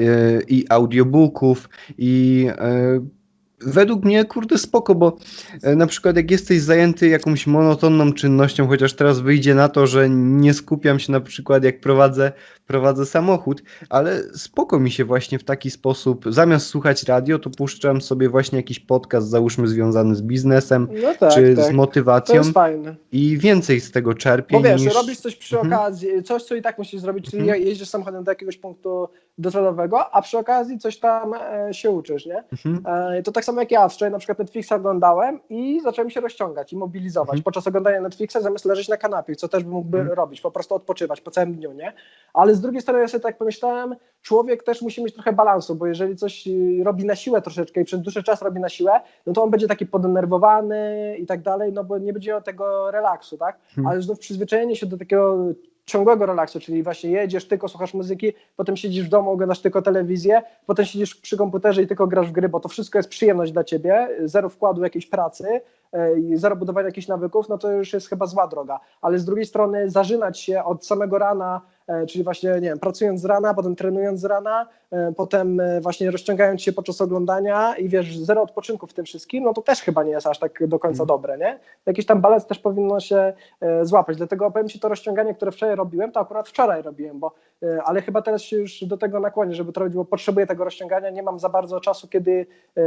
i audiobooków, i e, według mnie, kurde, spoko, bo e, na przykład jak jesteś zajęty jakąś monotonną czynnością, chociaż teraz wyjdzie na to, że nie skupiam się na przykład jak prowadzę, prowadzę samochód, ale spoko mi się właśnie w taki sposób, zamiast słuchać radio, to puszczam sobie właśnie jakiś podcast, załóżmy związany z biznesem, No tak, czy tak. z motywacją i więcej z tego czerpię Bo wiesz, niż... robisz coś przy Mhm. okazji, coś, co i tak musisz zrobić, czyli Mhm. jeździsz samochodem do jakiegoś punktu docelowego, a przy okazji coś tam e, się uczysz, nie? Mhm. E, to tak samo jak ja, wczoraj na przykład Netflixa oglądałem i zacząłem się rozciągać i mobilizować. Mhm. Podczas oglądania Netflixa zamiast leżeć na kanapie, co też bym mógłby Mhm. robić, po prostu odpoczywać po całym dniu, nie? Ale z drugiej strony ja sobie tak pomyślałem, człowiek też musi mieć trochę balansu, bo jeżeli coś y, robi na siłę troszeczkę i przez dłuższy czas robi na siłę, no to on będzie taki podenerwowany i tak dalej, no bo nie będzie miał tego relaksu, tak? Mhm. Ale znów przyzwyczajenie się do takiego ciągłego relaksu, czyli właśnie jedziesz, tylko słuchasz muzyki, potem siedzisz w domu, oglądasz tylko telewizję, potem siedzisz przy komputerze i tylko grasz w gry, bo to wszystko jest przyjemność dla ciebie, zero wkładu jakiejś pracy e, zero budowania jakichś nawyków, no to już jest chyba zła droga. Ale z drugiej strony zażynać się od samego rana, czyli właśnie, nie wiem, pracując z rana, potem trenując z rana, e, potem e, właśnie rozciągając się podczas oglądania i wiesz, zero odpoczynku w tym wszystkim, no to też chyba nie jest aż tak do końca Mhm. dobre, nie? Jakiś tam balans też powinno się e, złapać. Dlatego powiem Ci to rozciąganie, które wczoraj robiłem, to akurat wczoraj robiłem, bo, e, ale chyba teraz się już do tego nakłonię, żeby to robić, bo potrzebuję tego rozciągania, nie mam za bardzo czasu, kiedy e,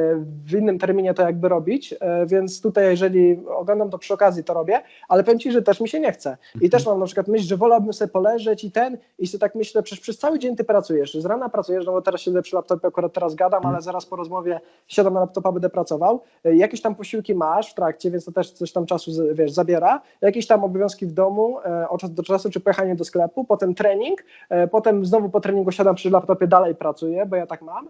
w innym terminie to jakby robić, e, więc tutaj jeżeli oglądam to przy okazji, to robię, ale powiem Ci, że też mi się nie chce. I też mam na przykład myśl, że wolałbym sobie poleżeć i ten, i sobie tak myślę, przecież przez cały dzień Ty pracujesz, z rana pracujesz, no bo teraz siedzę przy laptopie, akurat teraz gadam, ale zaraz po rozmowie siadam na laptopa, będę pracował, E, jakieś tam posiłki masz w trakcie, więc to też coś tam czasu, wiesz, zabiera, jakieś tam obowiązki w domu, e, od czasu do czasu, czy pojechanie do sklepu, potem trening, e, potem znowu po treningu siadam przy laptopie, dalej pracuję, bo ja tak mam,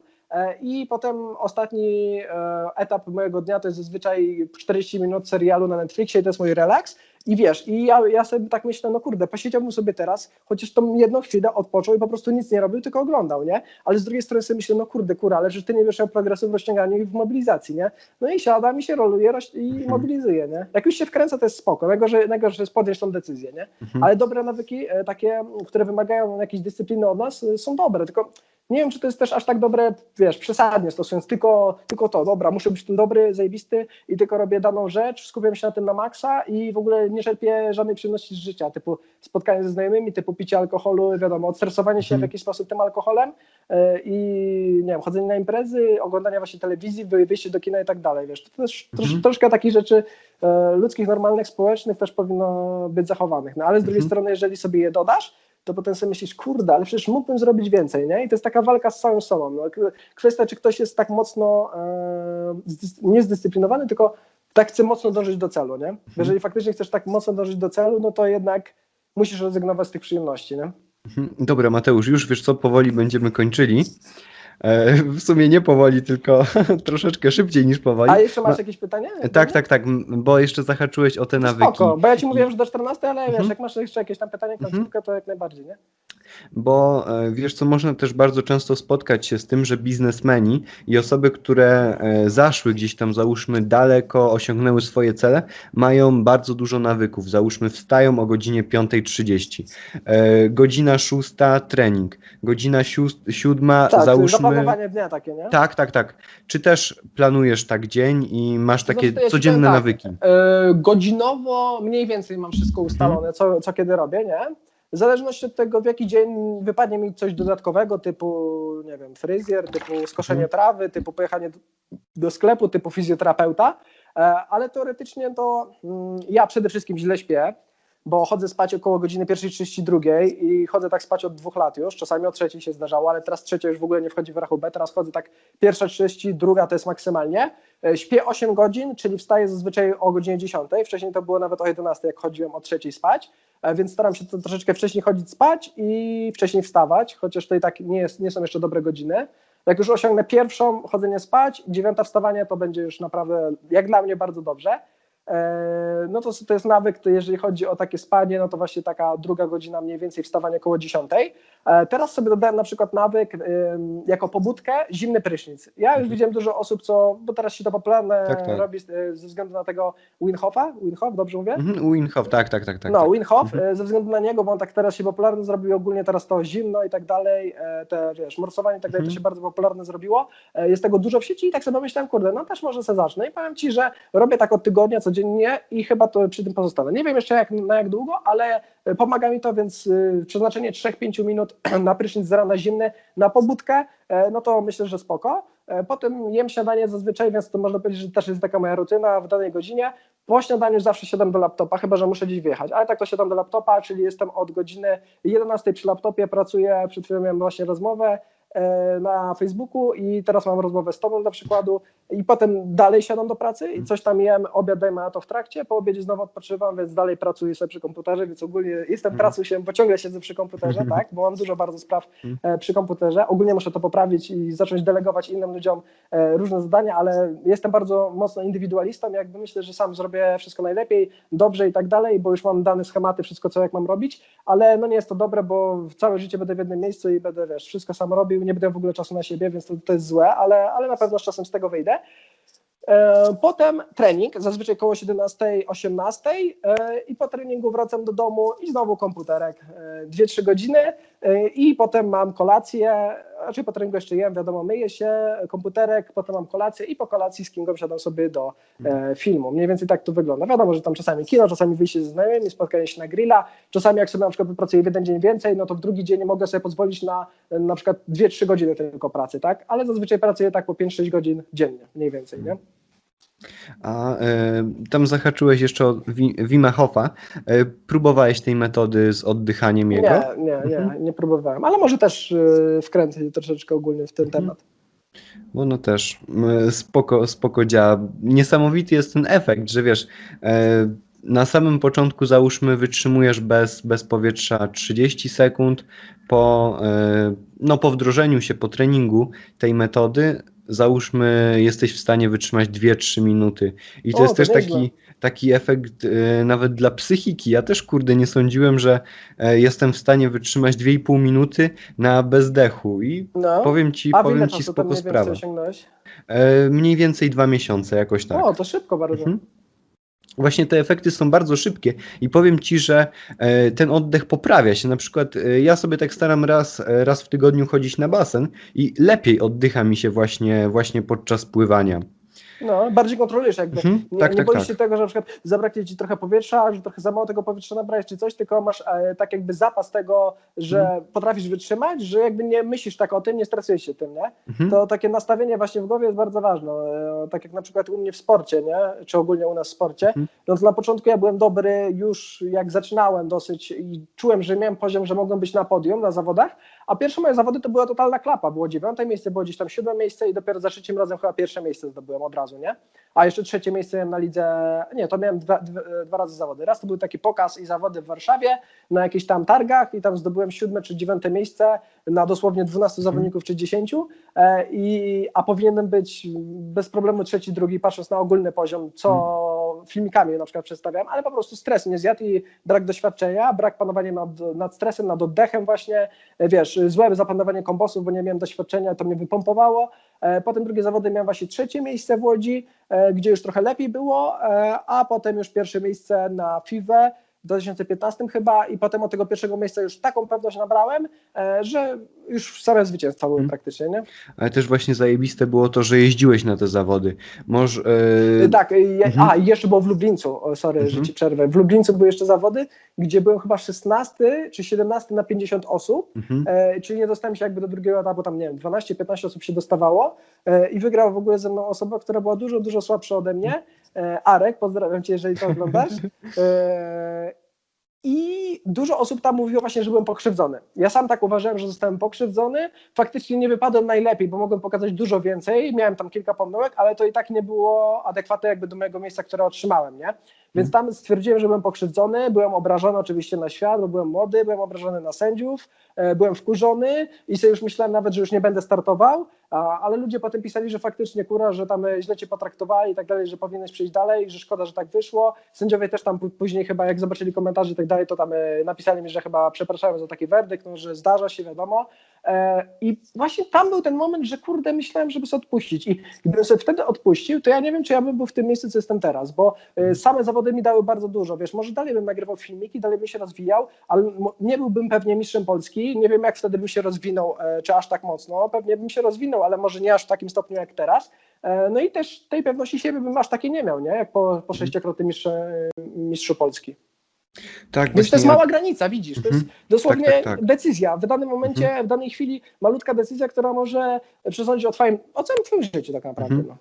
I potem ostatni e, etap mojego dnia to jest zazwyczaj 40 minut serialu na Netflixie i to jest mój relaks. I wiesz, i ja, ja sobie tak myślę, no kurde, posiedziałbym sobie teraz, chociaż tą jedną chwilę odpoczął i po prostu nic nie robił, tylko oglądał, nie? Ale z drugiej strony sobie myślę, no kurde, kura, ale że ty nie wiesz miał progresu w rozciąganiu i w mobilizacji, nie? No i siadam i się roluje i mobilizuję, nie? Jak już się wkręca, to jest spoko. Najgorzej, najgorzej jest podjąć tą decyzję, nie? Mhm. Ale dobre nawyki, e, takie, które wymagają jakiejś dyscypliny od nas, e, są dobre, tylko nie wiem, czy to jest też aż tak dobre, wiesz, przesadnie stosując tylko, tylko to, dobra, muszę być tym dobry, zajebisty i tylko robię daną rzecz, skupiam się na tym na maksa i w ogóle nie czerpię żadnej przyjemności z życia, typu spotkanie ze znajomymi, typu picie alkoholu, wiadomo, odstresowanie się Mhm. w jakiś sposób tym alkoholem e, i nie wiem, chodzenie na imprezy, oglądanie właśnie telewizji, wy- wyjście do kina i tak dalej, wiesz, to też Mhm. troszkę takich rzeczy e, ludzkich, normalnych, społecznych też powinno być zachowanych, no ale z drugiej Mhm. strony, jeżeli sobie je dodasz, to potem sobie myślisz, kurde, ale przecież mógłbym zrobić więcej, nie? I to jest taka walka z samym sobą. No. Kwestia, czy ktoś jest tak mocno e, zdys- nie zdyscyplinowany, tylko tak chce mocno dążyć do celu, nie? Jeżeli faktycznie chcesz tak mocno dążyć do celu, no to jednak musisz rezygnować z tych przyjemności, nie? Mhm. Dobra, Mateusz, już wiesz co, powoli będziemy kończyli. E, w sumie nie powoli, tylko troszeczkę szybciej niż powoli. A jeszcze masz Ma- jakieś pytanie? Tak, tak, tak, m, bo jeszcze zahaczyłeś o te nawyki. Spoko, bo ja ci mówiłem, że do 14, ale wiesz, Mhm. jak masz jeszcze jakieś tam pytanie, końcówkę, to jak najbardziej, nie? Bo e, wiesz co, można też bardzo często spotkać się z tym, że biznesmeni i osoby, które e, zaszły gdzieś tam, załóżmy, daleko, osiągnęły swoje cele, mają bardzo dużo nawyków. Załóżmy, wstają o godzinie 5.30, e, godzina 6 trening, godzina 7 Tak, załóżmy. dnia takie, nie? Tak, tak, tak. Czy też planujesz tak dzień i masz takie ci codzienne tak, nawyki? Godzinowo mniej więcej mam wszystko ustalone, co, co kiedy robię, nie? W zależności od tego, w jaki dzień wypadnie mi coś dodatkowego, typu, nie wiem, fryzjer, typu skoszenie Mhm. trawy, typu pojechanie do, sklepu, typu fizjoterapeuta, e, ale teoretycznie to mm, ja przede wszystkim źle śpię, bo chodzę spać około godziny 1.32 i chodzę tak spać od dwóch lat już, czasami o trzeciej się zdarzało, ale teraz trzecia już w ogóle nie wchodzi w rachubę, teraz chodzę tak pierwsza 30, druga to jest maksymalnie. E, Śpię 8 godzin, czyli wstaję zazwyczaj o godzinie 10, wcześniej to było nawet o 11, jak chodziłem o trzeciej spać, e, więc staram się to troszeczkę wcześniej chodzić spać i wcześniej wstawać, chociaż to i tak nie, jest, nie są jeszcze dobre godziny. Jak już osiągnę pierwszą chodzenie spać, dziewiąta wstawanie, to będzie już naprawdę, jak dla mnie, bardzo dobrze. E, No to, to jest nawyk, to jeżeli chodzi o takie spanie, no to właśnie taka druga godzina mniej więcej wstawanie około 10. E, Teraz sobie dodałem na przykład nawyk jako pobudkę zimny prysznic. Ja już widziałem dużo osób, co, bo teraz się to popularne Tak, tak. robi e, ze względu na tego Winhofa, Winhof, dobrze mówię? Mhm, Winhof, tak, tak, tak, tak. no, tak. Winhof, e, ze względu na niego, bo on tak teraz się popularny zrobił, ogólnie teraz to zimno i tak dalej, te, wiesz, morsowanie i tak dalej, to Mhm. się bardzo popularne zrobiło. Jest tego dużo w sieci i tak sobie myślałem, kurde, no też może se zacznę. I powiem Ci, że robię tak od tygodnia, codziennie i chyba to przy tym pozostanę. Nie wiem jeszcze jak, na jak długo, ale e, pomaga mi to, więc y, przeznaczenie 3-5 minut na prysznic z rana zimny, na pobudkę, e, no to myślę, że spoko. E, Potem jem śniadanie zazwyczaj, więc to można powiedzieć, że też jest taka moja rutyna w danej godzinie. Po śniadaniu zawsze siadam do laptopa, chyba że muszę gdzieś wyjechać, ale tak to siadam do laptopa, czyli jestem od godziny 11 przy laptopie, pracuję, przed chwilą miałem właśnie rozmowę e, na Facebooku i teraz mam rozmowę z Tobą dla przykładu i potem dalej siadam do pracy i coś tam jem, obiad dajmy na to w trakcie, po obiedzie znowu odpoczywam, więc dalej pracuję sobie przy komputerze, więc ogólnie jestem pracusiem, bo ciągle siedzę przy komputerze, tak, bo mam dużo bardzo spraw e, przy komputerze, ogólnie muszę to poprawić i zacząć delegować innym ludziom e, różne zadania, ale jestem bardzo mocno indywidualistą, jakby myślę, że sam zrobię wszystko najlepiej, dobrze i tak dalej, bo już mam dane schematy, wszystko co jak mam robić, ale no nie jest to dobre, bo całe życie będę w jednym miejscu i będę, wiesz, wszystko sam robił, nie będę w ogóle czasu na siebie, więc to, to jest złe, ale, ale na pewno z czasem z tego wyjdę. E, Potem trening, zazwyczaj koło 17-18 e, i po treningu wracam do domu i znowu komputerek, e, 2-3 godziny e, i potem mam kolację, raczej po treningu jeszcze jem, wiadomo, myję się, komputerek, potem mam kolację i po kolacji z Kingą siadam sobie do e, filmu. Mniej więcej tak to wygląda. Wiadomo, że tam czasami kino, czasami wyjście ze znajomymi, spotkanie się na grilla, czasami jak sobie na przykład wypracuję jeden dzień więcej, no to w drugi dzień mogę sobie pozwolić na e, na przykład 2-3 godziny tylko pracy, tak? Ale zazwyczaj pracuję tak po 5-6 godzin dziennie, mniej więcej, nie? A e, tam zahaczyłeś jeszcze o Wi- Wima Hofa. E, próbowałeś tej metody z oddychaniem jego? Nie, nie, nie, nie próbowałem, ale może też y, wkręcę się troszeczkę ogólnie w ten Mhm. temat. Bo no też spoko, spoko działa. Niesamowity jest ten efekt, że wiesz, na samym początku załóżmy wytrzymujesz bez, bez powietrza 30 sekund, po, no, po wdrożeniu się, po treningu tej metody załóżmy jesteś w stanie wytrzymać 2-3 minuty. I to O, jest to też nieźle. taki, taki efekt e, nawet dla psychiki. Ja też kurde nie sądziłem, że e, jestem w stanie wytrzymać 2,5 minuty na bezdechu i No. powiem ci, A powiem ci spoko mniej więcej? E, mniej więcej dwa miesiące, jakoś tak. O, to szybko bardzo. Mhm. Właśnie te efekty są bardzo szybkie i powiem ci, że e, ten oddech poprawia się. Na przykład e, ja sobie tak staram raz, e, raz w tygodniu chodzić na basen i lepiej oddycha mi się właśnie, właśnie podczas pływania. No, bardziej kontrolujesz jakby. Mhm, Nie, tak, nie tak, boisz tak. się tego, że na przykład zabraknie ci trochę powietrza, że trochę za mało tego powietrza nabrałeś czy coś, tylko masz e, tak jakby zapas tego, że Mhm. potrafisz wytrzymać, że jakby nie myślisz tak o tym, nie stresujesz się tym, nie? Mhm. To takie nastawienie właśnie w głowie jest bardzo ważne. E, Tak jak na przykład u mnie w sporcie, nie? Czy ogólnie u nas w sporcie. Mhm. No to na początku ja byłem dobry już jak zaczynałem dosyć i czułem, że miałem poziom, że mogłem być na podium na zawodach, a pierwsze moje zawody to była totalna klapa. Było dziewiąte miejsce, było gdzieś tam siódme miejsce i dopiero za trzecim razem chyba pierwsze miejsce zdobyłem od razu, nie? A jeszcze trzecie miejsce miałem na lidze, nie, to miałem dwa, dwa, razy zawody. Raz to był taki pokaz i zawody w Warszawie na jakichś tam targach i tam zdobyłem siódme czy dziewiąte miejsce na dosłownie 12 zawodników czy 10, e, i, a powinienem być bez problemu trzeci, drugi, patrząc na ogólny poziom, co filmikami na przykład przedstawiam, ale po prostu stres mnie zjadł i brak doświadczenia, brak panowania nad, nad stresem, nad oddechem właśnie, e, wiesz, złe zapanowanie kombosów, bo nie miałem doświadczenia, to mnie wypompowało. E, Potem drugie zawody miałem właśnie trzecie miejsce w Łodzi, e, gdzie już trochę lepiej było, a potem już pierwsze miejsce na FIWE 2015 chyba i potem od tego pierwszego miejsca już taką pewność nabrałem, e, że już same zwycięstwa były Mhm. praktycznie, nie? Ale też właśnie zajebiste było to, że jeździłeś na te zawody. Może, e, Tak, je, Mhm. a i jeszcze było w Lublińcu, o, sorry, Mhm. że ci przerwę. W Lublińcu były jeszcze zawody, gdzie byłem chyba 16 czy 17 na 50 osób, mhm. e, czyli nie dostałem się jakby do drugiego etapu, tam nie wiem, 12-15 osób się dostawało e, i wygrał w ogóle ze mną osoba, która była dużo, dużo słabsza ode mnie. E, Arek, pozdrawiam cię, jeżeli to oglądasz. E, I dużo osób tam mówiło właśnie, że byłem pokrzywdzony. Ja sam tak uważałem, że zostałem pokrzywdzony. Faktycznie nie wypadłem najlepiej, bo mogłem pokazać dużo więcej. Miałem tam kilka pomyłek, ale to i tak nie było adekwatne jakby do mojego miejsca, które otrzymałem, nie? Więc tam stwierdziłem, że byłem pokrzywdzony, byłem obrażony oczywiście na świat, bo byłem młody, byłem obrażony na sędziów, e, byłem wkurzony i sobie już myślałem nawet, że już nie będę startował, ale ludzie potem pisali, że faktycznie kurwa, że tam e, źle cię potraktowali i tak dalej, że powinieneś przejść dalej, że szkoda, że tak wyszło. Sędziowie też tam później chyba jak zobaczyli komentarze i tak dalej, to tam e, napisali mi, że chyba przepraszają za taki werdykt, no, że zdarza się, wiadomo. E, I właśnie tam był ten moment, że kurde, myślałem, żeby sobie odpuścić i gdybym sobie wtedy odpuścił, to ja nie wiem, czy ja bym był w tym miejscu, co jestem teraz, bo same zawody mi dały bardzo dużo, wiesz, może dalej bym nagrywał filmiki, dalej bym się rozwijał, ale nie byłbym pewnie mistrzem Polski, nie wiem, jak wtedy bym się rozwinął, czy aż tak mocno, pewnie bym się rozwinął, ale może nie aż w takim stopniu jak teraz, E, no i też tej pewności siebie bym aż takiej nie miał, nie, jak po, po sześciokrotnym mistrze, mistrzu Polski. Tak, Więc to jest mała granica, widzisz, to jest Mhm. dosłownie Tak, tak, tak. decyzja, w danym momencie, w danej chwili malutka decyzja, która może przesądzić o twoim, o całym twoim życiu tak naprawdę. Mhm. No.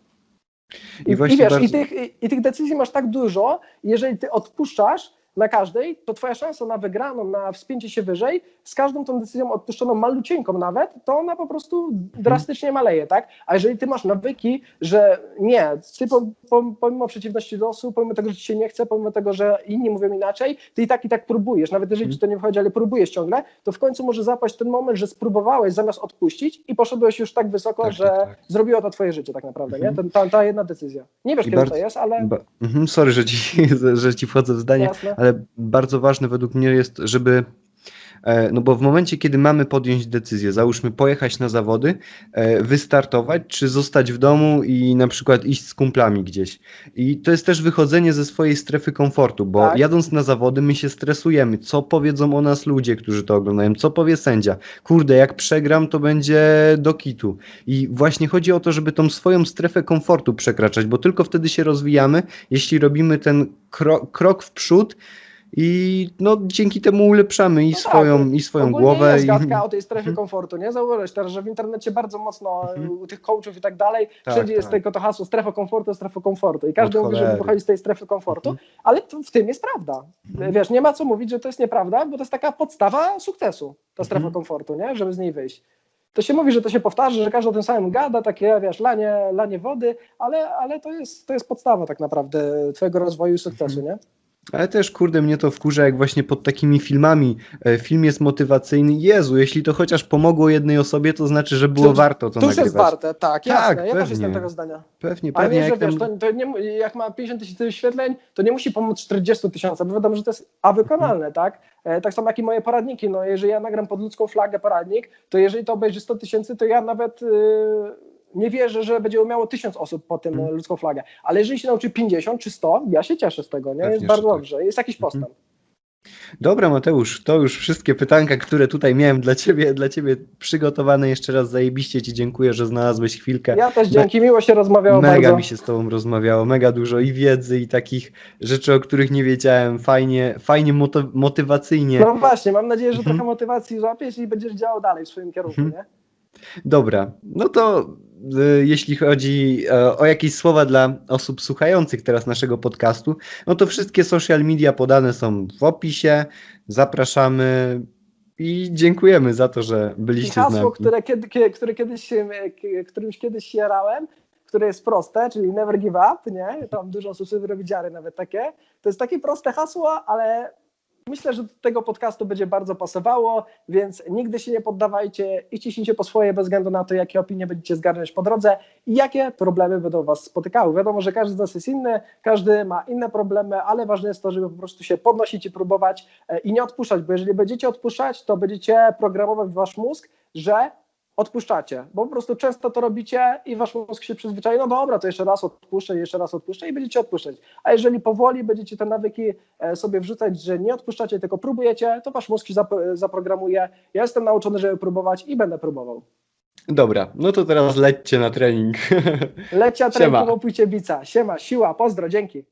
I I, i wiesz, bardzo- i, tych, i, i tych decyzji masz tak dużo, jeżeli ty odpuszczasz na każdej, to twoja szansa na wygraną, na wspięcie się wyżej, z każdą tą decyzją odpuszczoną malucieńką nawet, to ona po prostu Mhm. drastycznie maleje, tak? A jeżeli ty masz nawyki, że nie, ty po, po, pomimo przeciwności losu, pomimo tego, że ci się nie chce, pomimo tego, że inni mówią inaczej, ty i tak i tak próbujesz, nawet jeżeli Mhm. ci to nie wychodzi, ale próbujesz ciągle, to w końcu może zapaść ten moment, że spróbowałeś zamiast odpuścić i poszedłeś już tak wysoko, Tak, że tak, tak. zrobiło to twoje życie tak naprawdę, Mhm. nie? Ta, ta jedna decyzja. Nie wiesz, I kiedy bardzo- to jest, ale Ba- mhm, sorry, że ci, że ci wchodzę w zdanie, jasne. ale bardzo ważne według mnie jest, żeby. E, No bo w momencie, kiedy mamy podjąć decyzję, załóżmy pojechać na zawody, e, wystartować, czy zostać w domu i na przykład iść z kumplami gdzieś. I to jest też wychodzenie ze swojej strefy komfortu, bo Tak. jadąc na zawody, my się stresujemy. Co powiedzą o nas ludzie, którzy to oglądają? Co powie sędzia? Kurde, jak przegram, to będzie do kitu. I właśnie chodzi o to, żeby tą swoją strefę komfortu przekraczać, bo tylko wtedy się rozwijamy, jeśli robimy ten kro krok w przód i no, dzięki temu ulepszamy i No tak, swoją, i swoją głowę. jest I... gadka o tej strefie Mhm. komfortu, nie? Zauważyłeś teraz, że w internecie bardzo mocno Mhm. u tych coachów i tak dalej, Tak, wszędzie jest tak. tylko to hasło strefa komfortu, strefa komfortu i każdy Od mówi, żeby cholery. wychodzić z tej strefy komfortu, Mhm. ale w tym jest prawda. Wiesz, nie ma co mówić, że to jest nieprawda, bo to jest taka podstawa sukcesu, ta strefa komfortu, nie? Żeby z niej wyjść. To się mówi, że to się powtarza, że każdy o tym samym gada, takie, wiesz, lanie, lanie wody, ale, ale to, jest, to jest podstawa tak naprawdę twojego rozwoju i sukcesu, nie? Ale też, kurde, mnie to wkurza, jak właśnie pod takimi filmami e, film jest motywacyjny. Jezu, jeśli to chociaż pomogło jednej osobie, to znaczy, że było To- warto to To już nagrywać. jest warte, tak, jasne, Tak, ja też pewnie. jestem tego zdania. Pewnie, pewnie. nie, że jak tam- wiesz, to, to nie, jak ma 50 tysięcy wyświetleń, to nie musi pomóc 40 tysiąca, bo wiadomo, że to jest a wykonalne, tak? E, tak samo jak i moje poradniki, no jeżeli ja nagram pod ludzką flagę poradnik, to jeżeli to obejrzy 100 tysięcy, to ja nawet y, nie wierzę, że będzie miało 1000 osób po tym e, ludzką flagę, ale jeżeli się nauczy 50 czy 100, ja się cieszę z tego, nie? Pewnie, Jest bardzo tak. dobrze, jest jakiś postęp. Dobra, Mateusz, to już wszystkie pytanka, które tutaj miałem dla ciebie, dla ciebie przygotowane. Jeszcze raz zajebiście ci dziękuję, że znalazłeś chwilkę. Ja też dzięki, miło się rozmawiało Mega bardzo. mi się z tobą rozmawiało, mega dużo i wiedzy, i takich rzeczy, o których nie wiedziałem. Fajnie, fajnie moto- motywacyjnie. No właśnie, mam nadzieję, że Mhm. trochę motywacji złapiesz i będziesz działał dalej w swoim kierunku, Mhm. nie? Dobra, no to jeśli chodzi e, o jakieś słowa dla osób słuchających teraz naszego podcastu, no to wszystkie social media podane są w opisie. Zapraszamy i dziękujemy za to, że I byliście z nami. hasło, które, kiedy, kie- które kiedyś, którymś kiedyś jarałem, które jest proste, czyli never give up, nie? Tam dużo osób sobie robi dziary nawet takie. To jest takie proste hasło, ale myślę, że do tego podcastu będzie bardzo pasowało, więc nigdy się nie poddawajcie i ciśnijcie po swoje bez względu na to, jakie opinie będziecie zgarniać po drodze i jakie problemy będą was spotykały. Wiadomo, że każdy z nas jest inny, każdy ma inne problemy, ale ważne jest to, żeby po prostu się podnosić i próbować e, i nie odpuszczać, bo jeżeli będziecie odpuszczać, to będziecie programować wasz mózg, że odpuszczacie, bo po prostu często to robicie i wasz mózg się przyzwyczai, no dobra, to jeszcze raz odpuszczę, jeszcze raz odpuszczę i będziecie odpuszczać. A jeżeli powoli będziecie te nawyki e, sobie wrzucać, że nie odpuszczacie, tylko próbujecie, to wasz mózg się zap- zaprogramuje. Ja jestem nauczony, żeby próbować i będę próbował. Dobra, no to teraz lećcie na trening. Lecia, Siema. trening, łopujcie bica. Siema, siła, pozdro, dzięki.